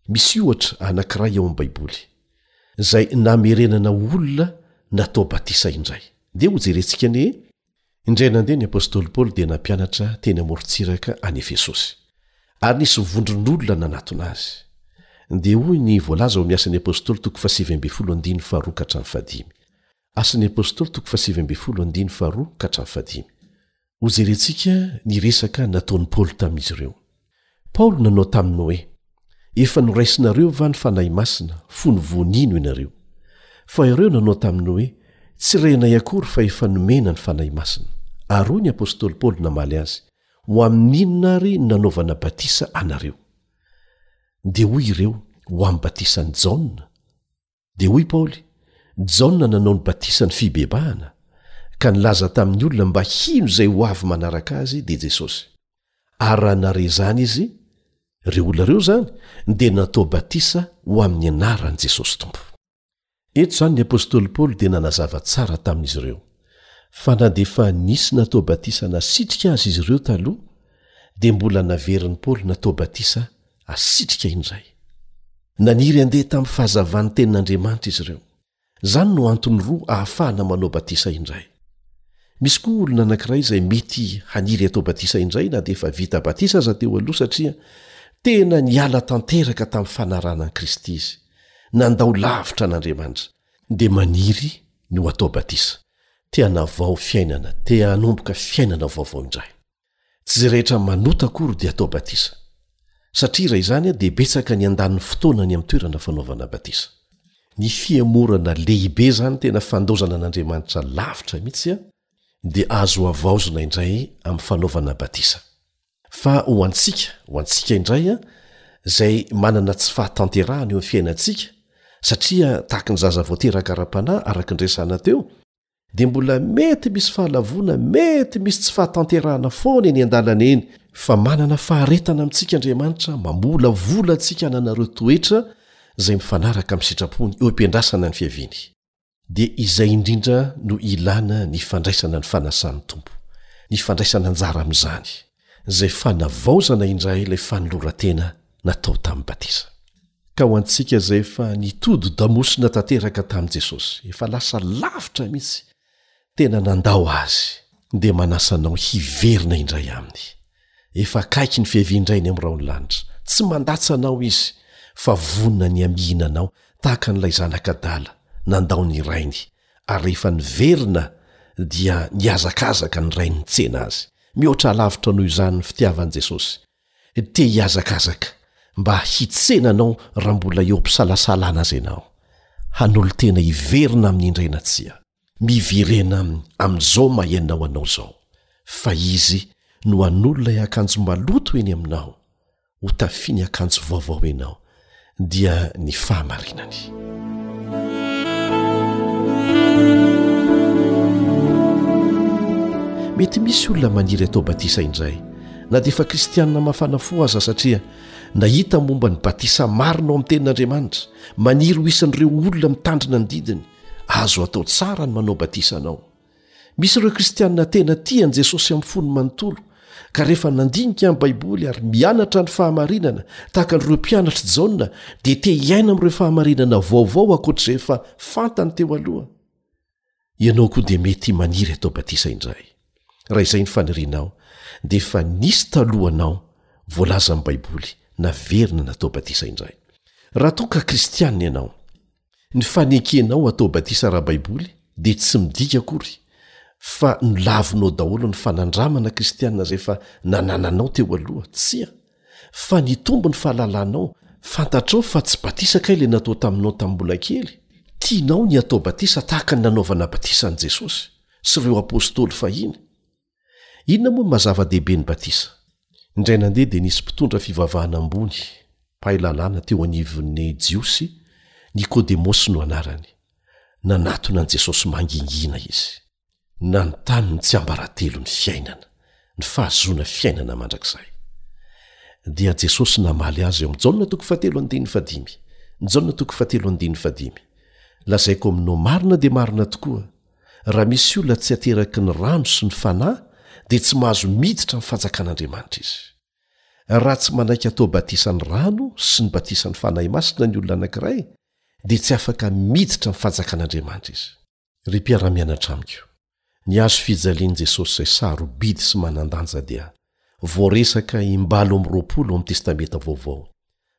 Misy ohatra anankiray ao amin'ny Baiboly, izay namerenana olona natao batisa indray. Dia hojerentsika anie Indray nandeha ny apostoly Paoly dia nampianatra teny amorontsiraka any Efesosy. Ary nisy vondron'olona nanatona azy. Dia hoy ny voalaza ao amin'ny Asan'ny Apostoly toko fahasivy ambin'ny folo andininy faharoa ka hatramin'ny fahadimy. Asan'ny Apostoly toko fahasivy ambin'ny folo andininy faharoa ka hatramin'ny fahadimy. Hojerentsika ny resaka nataon'i Paoly tamin'izy ireo. Paoly nanao taminy hoe, Efa noraisinareo va ny Fanahy Masina, fony voa nino ianareo? Fa ireo nanao taminy hoe, Tsy renay akory fa efa nomena ny Fanahy Masina. Ary hoy ny apostoly Paoly namaly azy, Ho amin'inona ary no nanaovana batisa anareo? Dia hoy ireo, Ho amin'ny batisan'i Jaona. dia hoy paoly jaona nanao ny batisa ny fibebahana ka nilaza tamin'ny olona mba hino izay ho avy manaraka azy dia jesosy ary raha nare izany izy reo olona reo zany dia natao batisa ho amin'ny anaran'i jesosy tompo eto izany ny apostoly paoly dia nanazava tsara tamin'izy ireo fa na dia efa nisy natao batisa nasitrika azy izy ireo taloha dia mbola naverin'i paoly natao batisa asitrika indray. Naniry handeha tamin'ny fahazavan'ny Tenin'Andriamanitra izy ireo. Izany no antony roa ahafahana manao batisa indray. Misy koa olona anankiray izay mety haniry hatao batisa indray na dia efa vita batisa aza teo aloha satria tena niala tanteraka tamin'ny fanarahana an'i Kristy izy, nandao lavitra an'Andriamanitra, dia maniry ny ho atao batisa, te hanavao fiainana, te hanomboka fiainana vaovao indray. Tsy izay rehetra manota akory dia atao batisa, satria raha izany dia betsaka ny handany ny fotoana any amin'ny toerana fanaovana batisa. Ny fihemorana lehibe izany tena fandaozana an'Andriamanitra lavitra mihitsy dia azo havaozina indray amin'ny fanaovana batisa. Fa ho antsika, ho antsika indray, izay manana tsy fahatanterahana eo amin'ny fiainantsika, satria tahaka ny zaza vao teraka ara-panahy, araka ny resahana teo, dia mbola mety misy fahalavoana mety misy tsy fahatanterahana foana eny an-dalana eny fa manana faharetana amintsika andriamanitra mamolavola antsika ananareo toetra izay mifanaraka amin'ny sitrapony eo am-piandrasana ny fiaviany dia izay indrindra no ilana ny fandraisana ny fanasan'ny tompo ny fandraisana anjara amin'izany izay fanavaozana indray ilay fanoloran-tena natao tamin'ny batisa. Ka ho antsika izay efa nitodi-damosina tanteraka tamin'i Jesosy, efa lasa lavitra mihitsy, tena nandao Azy, dia manasa anao hiverina indray Aminy. Efa akaiky ny Fiavian-dRainy amin'ny rahon'ny lanitra. Tsy mandatsa anao Izy, fa vonona ny hamihina anao, tahaka an'ilay zanak'adala nandao ny rainy, Ary rehefa niverina dia nihazakazaka ny rainy nitsena azy. Mihoatra lavitra noho izany ny fitiavan'i Jesosy. Te hihazakazaka mba hitsena anao raha mbola eo am-pisalasalana aza ianao. Hanolo-tena hiverina aminy indray na tsia. Miverena aminy amin'izao maha ianao anao izao. Fa izy no hanolo ilay akanjo maloto eny aminao. hotafiny akanjo vaovao ianao dia ny fahamarinany mety misy olona maniry atao batisa indray na dia efa kristianina mafana fo aza satria nahita momba ny batisa marina ao amin'ny tenin'andriamanitra maniry ho isan'ireo olona mitandrina ny didiny azo atao tsara ny manao batisa anao Misy ireo Kristianina tena tia an'i Jesosy amin'ny fony manontolo, ka rehefa nandinika ny Baiboly ary mianatra ny fahamarinana, tahaka an'ireo mpianatr'i Jaona, dia te hiaina amin'ireo fahamarinana vaovao ankoatra izay efa fantany teo aloha. Ianao koa dia mety maniry hatao batisa indray. Raha izay ny fanirianao, dia efa nisy talohanao, voalazan'ny Baiboly, naverina natao batisa indray. Raha toa ka Kristianina ianao, Ny fanekenao atao batisa ara-baiboly dia tsy midika akory fa nolavinao daholo ny fanandramana kristiana izay efa nanananao teo aloha. Tsia, fa nitombo ny fahalalanao, fantatrao fa tsy batisa kay ilay natao taminao tamin'ny mbola kely. Tianao ny hatao batisa tahaka ny nanaovana batisa an'i Jesosy sy ireo apostoly fahiny. Inona moa ny maha-zava-dehibe ny batisa? Indray nandeha dia nisy mpitondra fivavahana ambony, mpahay lalàna teo anivon'ny Jiosy, Nikodemosy no anarany. Nanatona an'i Jesosy mangingina izy. Nanontany ny tsiambaratelon'ny fiainana, ny fahazoana fiainana mandrakizay. Dia Jesosy namaly azy ao amin'ny Jaona toko fahatelo andininy fahadimy, Jaona toko fahatelo andininy fahadimy, Lazaiko aminao marina dia marina tokoa, Raha misy olona tsy ateraky ny rano sy ny Fanahy dia tsy mahazo miditra ny fanjakan'Andriamanitra izy. Raha tsy manaiky atao batisan'ny rano sy ny batisan'ny Fanahy Masina ny olona anankiray dia tsy afaka miditra ny fanjakan'Andriamanitra izy. Ry mpiara-mianatra amiko, ny hazo fijalian'i Jesosy izay sarobidy sy manan-danja dia, voaresaka im-balo amby roapolo ao amin'ny Testamenta Vaovao,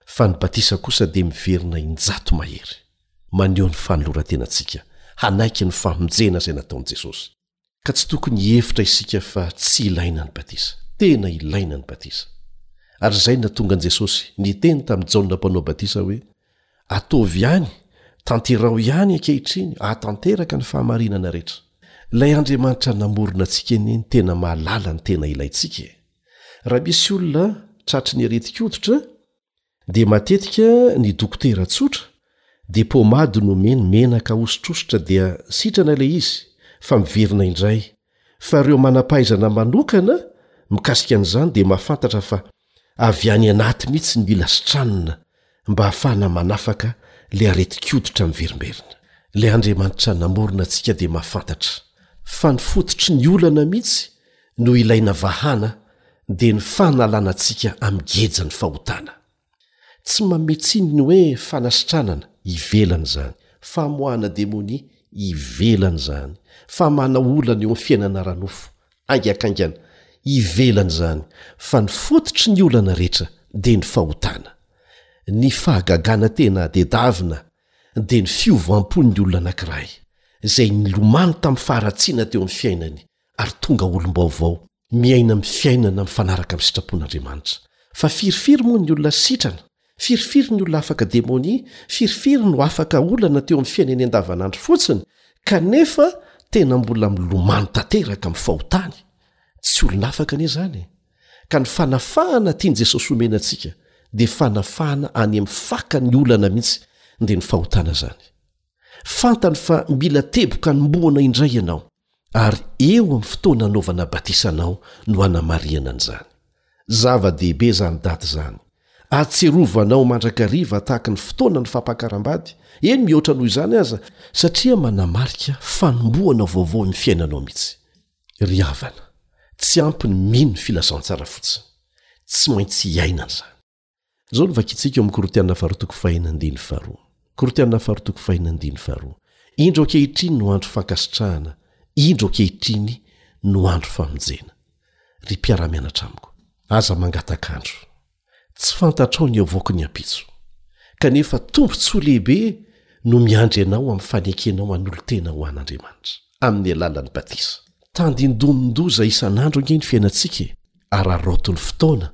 fa ny batisa kosa dia miverina in-jato mahery, maneho ny fanoloran-tenantsika hanaiky ny famonjena izay nataon'i Jesosy. Ka tsy tokony hihevitra isika fa tsy ilaina ny batisa. Tena ilaina ny batisa. Ary izay no nahatonga an'i Jesosy niteny tamin'i Jaona Mpanao Batisa hoe, Ataovy ihany, tanterao ihany ankehitriny, ahatanteraka ny fahamarinana rehetra. Ilay Andriamanitra namorona antsika anie no tena mahalala ny tena ilaintsika e! Raha misy olona tratry ny aretin-koditra dia matetika ny dokotera tsotra dia pomady no omeny, menaka ahosotrosotra dia sitrana ilay izy fa miverina indray, fa ireo manam-pahaizana manokana mikasika an'izany dia mahafantatra fa Avy any anaty mihitsy no mila sitranina mba hahafahana manafaka ilay aretin-koditra miverimberina. Ilay Andriamanitra namorona antsika dia mahafantatra fa ny fototry ny olana mihitsy no ilaina vahana dia ny fanalana antsika amin'ny gejan'ny fahotana. Tsy manome tsiny ny hoe fanasitranana ivelany izany, famoahana demonia ivelany izany, famahana olana eo amin'ny fiainana ara-nofo Haingankaingana, ivelany izany, fa ny fototry ny olana rehetra dia ny fahotana. Ny fahagagana tena adedavina dia ny fiovam-pon'ny olona anankiray, izay nilomano tamin'ny faharatsiana teo amin'ny fiainany ary tonga olom-baovao, miaina amin'ny fiainana mifanaraka amin'ny sitrapon'Andriamanitra. Fa firifiry moa ny olona sitrana? Firifiry ny olona afaka demonia, firifiry no afaka olana teo amin'ny fiainany andavanandro fotsiny, kanefa tena mbola milomano tanteraka amin'ny fahotany? Tsy olona afaka anie izany e! Ka ny fanafahana tian'i Jesosy omena antsika dia fanafahana any amin'ny fakan'ny olana mihitsy, dia ny fahotana izany. Fantany fa mila teboka hanombohana indray ianao. ary eo amin'ny fotoana anaovana batisa anao no hanamarihana an'izany. Zava-dehibe izany daty izany. Ahatsirovanao mandrakariva tahaka ny fotoanan'ny fampakaram-bady, eny mihoatra noho izany aza, satria manamarika fanombohana vaovao ny fiainanao mihitsy. Ry havana, tsy ampy ny mino ny filazantsara fotsiny. Tsy maintsy iainana izany. Izao no vakintsika ao amin'ny Korintiana faharoa toko fahina andiny faharoa. Korintiana faharoa toko fahina andiny faharoa. Indro ankehitriny no andro fankasitrahana, indro ankehitriny no andro famonjena. Ry mpiara-mianatra amiko, aza mangataka andro. Tsy fantatrao ny havoaky ny ampitso. Kanefa tombontsoa lehibe no miandry anao amin'ny fanekenao hanolo-tena ho an'Andriamanitra, amin'ny alalan'ny batisa. Tandindomin-doza isan'andro ange ny fiainantsika e! Araraotin'ny fotoana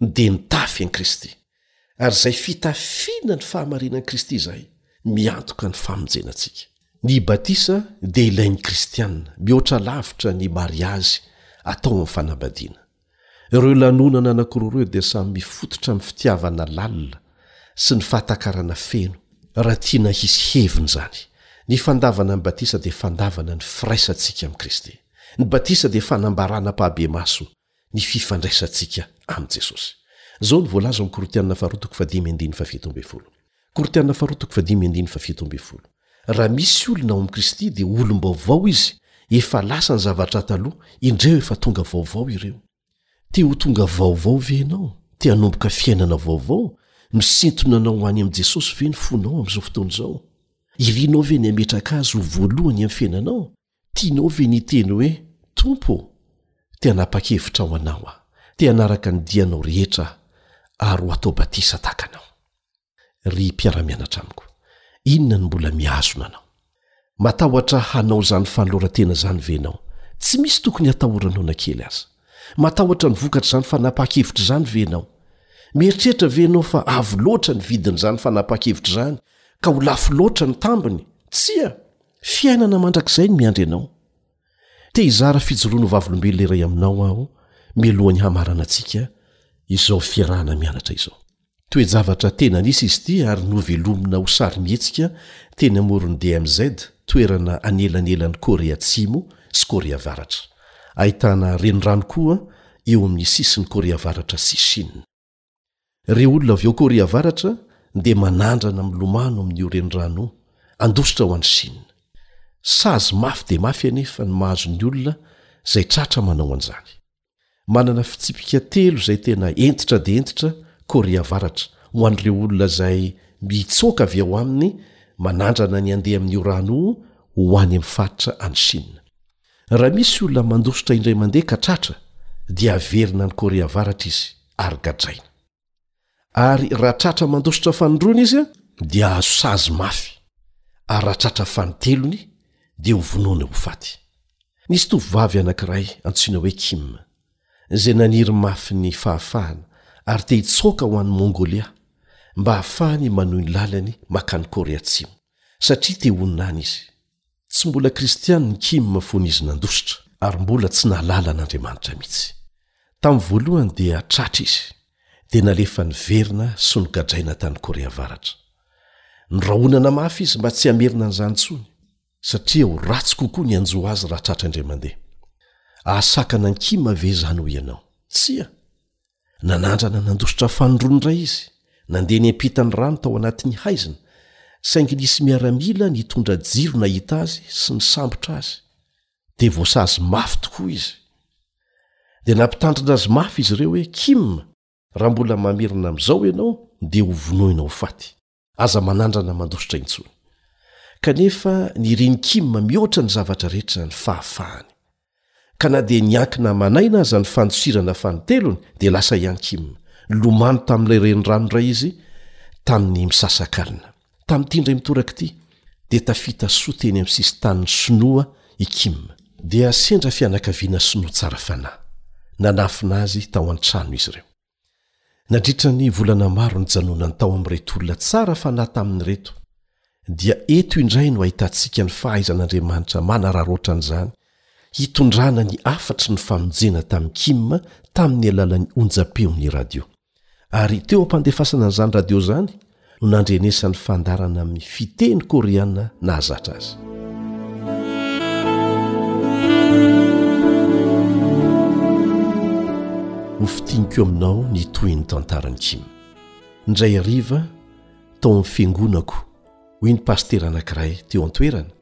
dia mitafy an'i Kristy, ary izay fitafiana ny fahamarinan'i Kristy izay miantoka ny famonjena antsika. Ny batisa dia ilain'ny kristiana, mihoatra lavitra ny mariazy atao amin'ny fanambadiana. Ireo lanonana anankiroa ireo dia samy mifototra amin'ny fitiavana lalina sy ny fahatakarana feno, raha tiana hisy heviny izany. Ny fandavana amin'ny batisa dia fandavana ny firaisantsika amin'i Kristy. Ny batisa dia fanambarana am-pahabe-maso ny fifandraisantsika amin'i Jesosy. Izao no voalaza ao amin'ny Korintiana faharoa toko fahadimy andininy fahafito ambin'ny folo. Korintiana faharoa toko fahadimy andininy fahafito ambin'ny folo, Raha misy olona ao amin'i Kristy dia olom-baovao izy, efa lasa ny zavatra taloha, indreo efa tonga vaovao ireo. Te ho tonga vaovao ve ianao? Te hanomboka fiainana vaovao? Misintona anao ho any amin'i Jesosy ve ny fonao amin'izao fotoana izao? Irinao ve ny hametraka Azy ho voalohany amin'ny fiainanao? Tianao ve ny hiteny hoe, Tompo ô, te hanapa-kevitra ho Anao aho, te hanaraka ny dianao rehetra aho, ary ho atao batisa tahaka Anao? Ry mpiara-mianatra amiko, inona no mbola mihazona anao? Matahotra hanao izany fanoloran-tena izany ve ianao? Tsy misy tokony hatahoranao na kely aza. Matahotra ny vokatr'izany fanapahan-kevitra izany ve ianao? Mieritreritra ve ianao fa avo loatra ny vidin'izany fanapahan-kevitra izany, ka ho lafo loatra ny tambiny? Tsia! Fiainana mandrakizay no miandry anao. Te hizara fijoroan'ny vavolombelona iray aminao aho mialohan'ny hamarana antsika izao fiarahana mianatra izao. Toe-javatra tena nisy izy ity ary novelomina ho sarimihetsika teny amoron'ny DMZ, toerana anelanelan'i Korea Atsimo sy Korea Avaratra. Ahitana renirano koa eo amin'ny sisin'i Korea Avaratra sy Shina. Ireo olona avy ao Korea Avaratra dia manandrana milomano amin'io renirano io, handositra ho any Shina. Sazy mafy dia mafy anefa ny mahazo ny olona izay tratra manao an'izany. Manana fitsipika telo izay tena hentitra dia hentitra Korea Avaratra ho an'ireo olona izay mitsoaka avy ao aminy manandrana ny handeha amin'io rano io ho any amin'ny faritra any Shina. Raha misy olona mandositra indray mandeha ka tratra dia averina any Korea Avaratra izy ary gadraina. Ary raha tratra mandositra fanindroany izy dia azo sazy mafy ary raha tratra fanintelony dia ho vonoina ho faty. Nisy tovovavy anankiray antsoina hoe Kim izay naniry mafy ny fahafahana ary te hitsoaka ho any Mongolia mba hahafahany manohy ny lalany makany Korea Atsimo satria te honina any izy. Tsy mbola kristiana i Kim fony izy nandositra, ary mbola tsy nahalala an'Andriamanitra mihitsy. Tamin'ny voalohany dia tratra izy, dia nalefa niverina sy nogadraina tany Korea Avaratra. Norahonana mafy izy mba tsy hamerina an'izany intsony, satria ho ratsy kokoa ny hanjo azy raha tratra indray mandeha. Hahasakana an'i Kim ve izany hoy ianao? Tsia! Nanandrana nandositra fanondrony indray izy, nandeha niampita ny rano tao anatin'ny haizina, saingy nisy miaramila nitondra jiro nahita azy sy nisambotra azy, dia voasazy mafy tokoa izy. Dia nampitandrina azy mafy izy ireo hoe, Kim, raha mbola mamerina amin'izao ianao, dia hovonoina ho faty. Aza manandrana mandositra intsony. Kanefa niriny Kim mihoatra ny zavatra rehetra ny fahafahany. Ka na dia niankina aman'aina aza ny fandosirana fanintelony, dia lasa ihany Kim. Lomano tamin'ilay renirano indray izy, tamin'ny misasakalina. Tamin'ity indray mitoraka ity, dia tafita soa teny amin'ny sisin-tanin'ny Shinoa i Kim. Dia sendra fianakaviana Shinoa tsara fanahy. Nanafina azy tao an-trano izy ireo. Nadritra ny volana maro nijanonany tao amin'ireto olona tsara fanahy taminy ireto, dia eto indray no ahitantsika ny fahaizan'Andriamanitra manararaotra an'izany hitondrana ny hafatry ny famonjena tamin'i Kim tamin'ny alalan'ny onjam-peon'ny radio. Ary teo am-pandefasana an'izany radio izany, no nandrenesan'ny fandarana amin'ny fiteny koreana nahazatra azy. Ho fitiniko aminao ny tohin'ny tantaran'i Kim. Indray hariva tao amin'ny fiangonako, hoy ny pasitera anankiray teo an-toerana,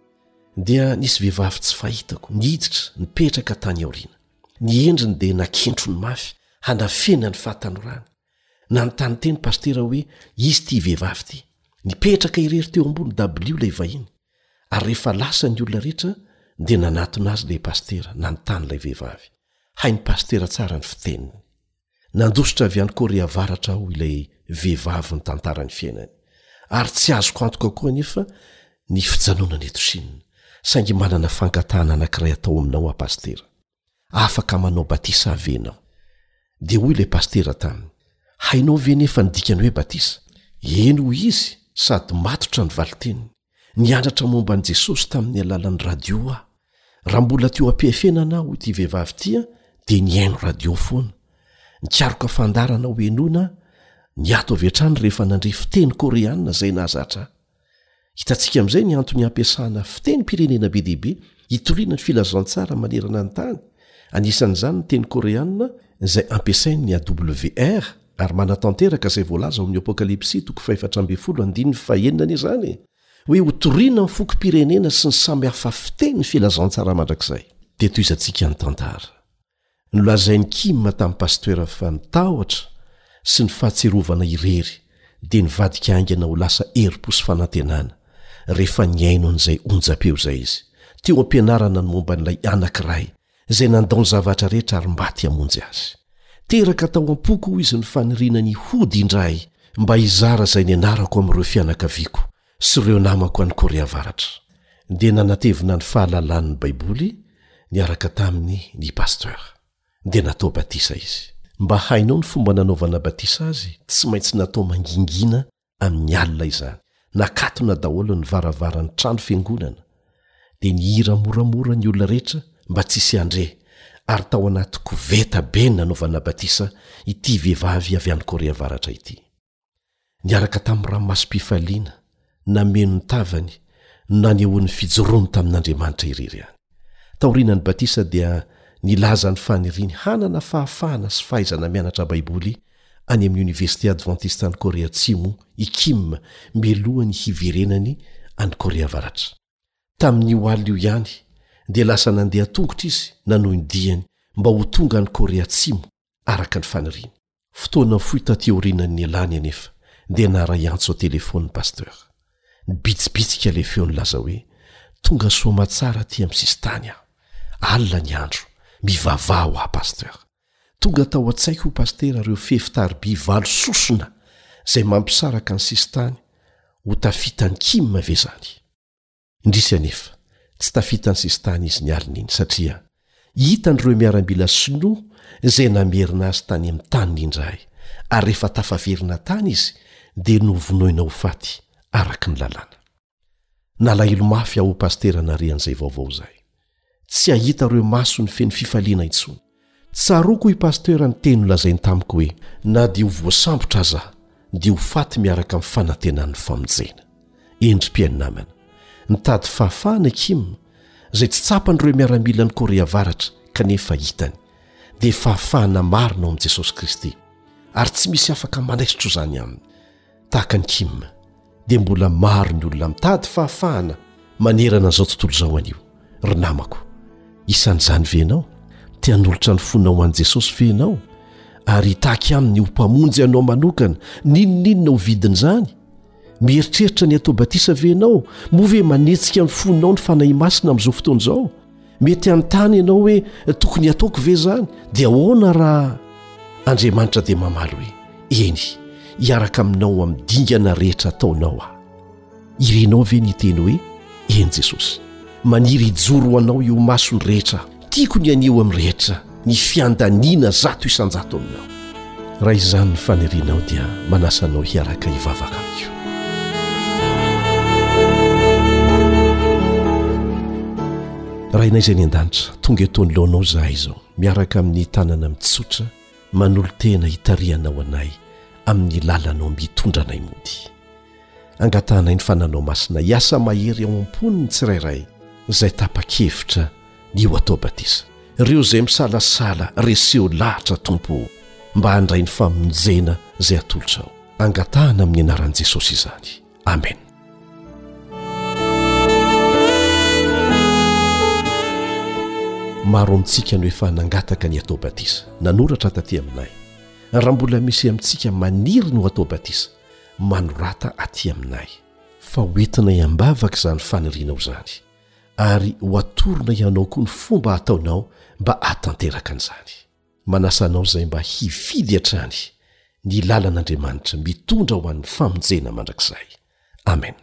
dia nisy vehivavy tsy fahitako niditra nipetraka tany aoriana. Ny endriny dia nakentrony mafy hanafenany fahatanorana. Nanontany teny pasitera hoe izy ity vehivavy ity. Nipetraka irery teo ambony dabilio ilay vahiny, ary rehefa lasa ny olona rehetra dia nanatona azy ilay pasitera, nanontany ilay vehivavy. Hain'ny pasitera tsara ny fiteniny. Nandositra avy any Korea Avaratra aho ilay vehivavy nitantara ny fiainany, ary tsy azoko antoka koa anefa ny fijanonany eto Shina, saingy manana fangatahana anankiray atao aminao aho pasitera. afaka manao batisa ve ianao? Dia hoy ilay pasitera taminy, Hainao ve nefa ny dikan'ny hoe batisa? Eny hoy izy sady matotra ny valin-teniny. Nianatra momba an'i Jesosy tamin'ny alalan'ny radio aho. Raha mbola teo am-pihafenana aho, hoy ity vehivavy ity, dia nihaino radio foana. Nikaroka fandaharana hohenoina aho. Niato avy hatrany rehefa nandre fiteny Koreana izay nahazatra ahy. Hitantsika amin'izay ny antony hampiasana fitenim-pirenena be dia be hitoriana ny filazantsara manerana ny tany, anisan'izany ny teny koreanina izay ampiasain'ny AWR, ary manatanteraka izay voalaza ao amin'ny Apokalypsy toko fahefatra ambin'ny folo andininy fahenina anie izany e! hoe hotoriana ny fokom-pirenena sy ny samy hafa fiteny ny filazantsara mandrakizay. Dia tohizantsika ny tantara. Nolazain'i Kim tamin'ny pasitera fa ny tahotra sy ny fahatsiarovana irery dia nivadika haingana ho lasa herim-po sy fanantenana, rehefa nihaino an'izay onjam-peo izay izy, teo am-pianarana ny momba an'ilay anankiray izay nandao ny zavatra rehetra ary maty hamonjy azy. Teraka tao am-poko, hoy izy, ny faniriana ny hody indray mba hizara izay nianarako amin'ireo fianakaviako sy ireo namako any Korea Avaratra, dia nanatevina ny fahalalan'ny Baiboly niaraka taminy ny pasteur, dia natao batisa izy. Mba hainao ny fomba nanaovana batisa azy? Tsy maintsy natao mangingina amin'ny alina izany. Nakatona daholo ny varavaran'ny trano fiangonana, dia nihira moramora ny olona rehetra mba tsy hisy handre, ary tao anaty koveta be ny nanaovana batisa ity vehivavy avy any Korea Avaratra ity. niaraka tamin'ny ranomasom-pifaliana nameno ny tavany nanehoany fijoroany tamin'Andriamanitra irery ihany. Taorianan'ny batisa dia nilaza ny faniriany hanana fahafahana sy fahaizana mianatra Baiboly any amin'ny Oniversite Advantista any Korea Atsimo i Kim mialoha ny hiverenany any Korea Avaratra. Tamin'io alina io ihany dia lasa nandeha an-tongotra izy nanohy ny diany mba ho tonga any Korea Atsimo araka ny faniriany. Fotoana fohy taty aorianan'ny nialany anefa dia naharay antso an-telefaonina ny Pasteur. Nibitsibitsika ilay feo nilaza hoe, Tonga soa aman-tsara aty amin'ny sisintany aho. Alina ny andro. Mivavaha ho ahy Pasteur. Tonga tao an-tsaiko hoy Pasitera ireo fefy tariby valo sosona izay mampisaraka ny sisintany ho tafitan'i Kim ve izany? Indrisy anefa, tsy tafita ny sisintany izy ny alina iny, satria hitany ireo miaramila sinoa izay namerina azy tany amin'ny taniny indray, ary rehefa tafaverina tany izy, dia novonoina ho faty araka ny lalàna. Nalahelo mafy aho Pasitera nahare an'izay vaovao izay. tsy hahita ireo masony feno fifaliana intsony. Tsaroako hoy Pasteur ny teny nolazainy tamiko hoe, na dia ho voasambotra aza aho dia ho faty miaraka amin'ny fanantenan'ny famonjena. Endri-piaino namana. Nitady fahafahana i Kim, izay tsy tsapan'ireo miaramilan'i Korea Avaratra kanefa hitany. Dia fahafahana marina ao amin'i Jesosy Kristy. Ary tsy misy afaka manaisotra izany aminy. Tahaka an'i Kim, dia mbola maro ny olona mitady fahafahana manerana an'izao tontolo izao anio. Ry namako, isan'izany ve ianao? Te hanolotra ny fonao ho an'i Jesosy ve ianao, ary hitaky Aminy ho Mpamonjy anao manokana, n'inon'inona ho vidin'izany? Mieritreritra ny hatao batisa ve ianao? Moa ve manetsika ny fonao ny Fanahy Masina amin'izao fotoana izao? mety hanontany ianao hoe tokony hataoko ve izany dia ahoana raha andriamanitra dia mamaly hoe eny hiaraka aminao amin'ny dingana rehetra ataonao aho irenao ve ny teny hoe eny jesosy maniry hijoro ho anao eo masony rehetra tiako ny anio amin'ny rehetra ny fiandaniana zato isan-jato aminao. Raha izany ny fanirianao dia manasa anao hiaraka hivavaka amiko. Rainay izay ny an-danitra, tonga eto anoloanao izahay izao, miaraka amin'ny tanana mitsotra, manolo-tena hitarihanao anay amin'ny lalanao mitondra anay mody. Angatahanay ny fananao masina hiasa mahery ao am-pony ny tsirairay izay tapa-kevitra ny ho atao batisa. Ireo izay misalasala, reseo lahatra, Tompo o, mba handray ny famonjena izay atolotrao. Angatahana amin'ny anaran'i Jesosy izany. Amena. Maro amintsika no efa nangataka ny atao batisa. Nanoratra taty aminay. Raha mbola misy amintsika maniry ny ho atao batisa, manorata aty aminay. Fa hoentinay am-bavaka izany fanirianao izany, ary hoatorina hianao koa ny fomba hataonao mba hahatanteraka an'izany. Manasa anao izay mba hifidy hatrany ny lalan'Andriamanitra mitondra ho an'ny famonjena mandrakizay. Amen.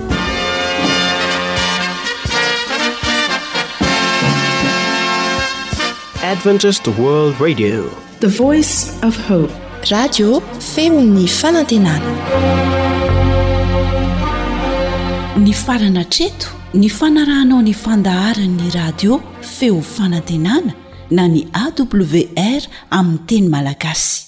Adventist World Radio. The Voice of Hope. Radio Femon'ny Fanantenana. Ny farana treto ny fanarahanao ny fandaharan'ny radio Feo Fanantenana na ny AWR amin'ny teny Malagasy.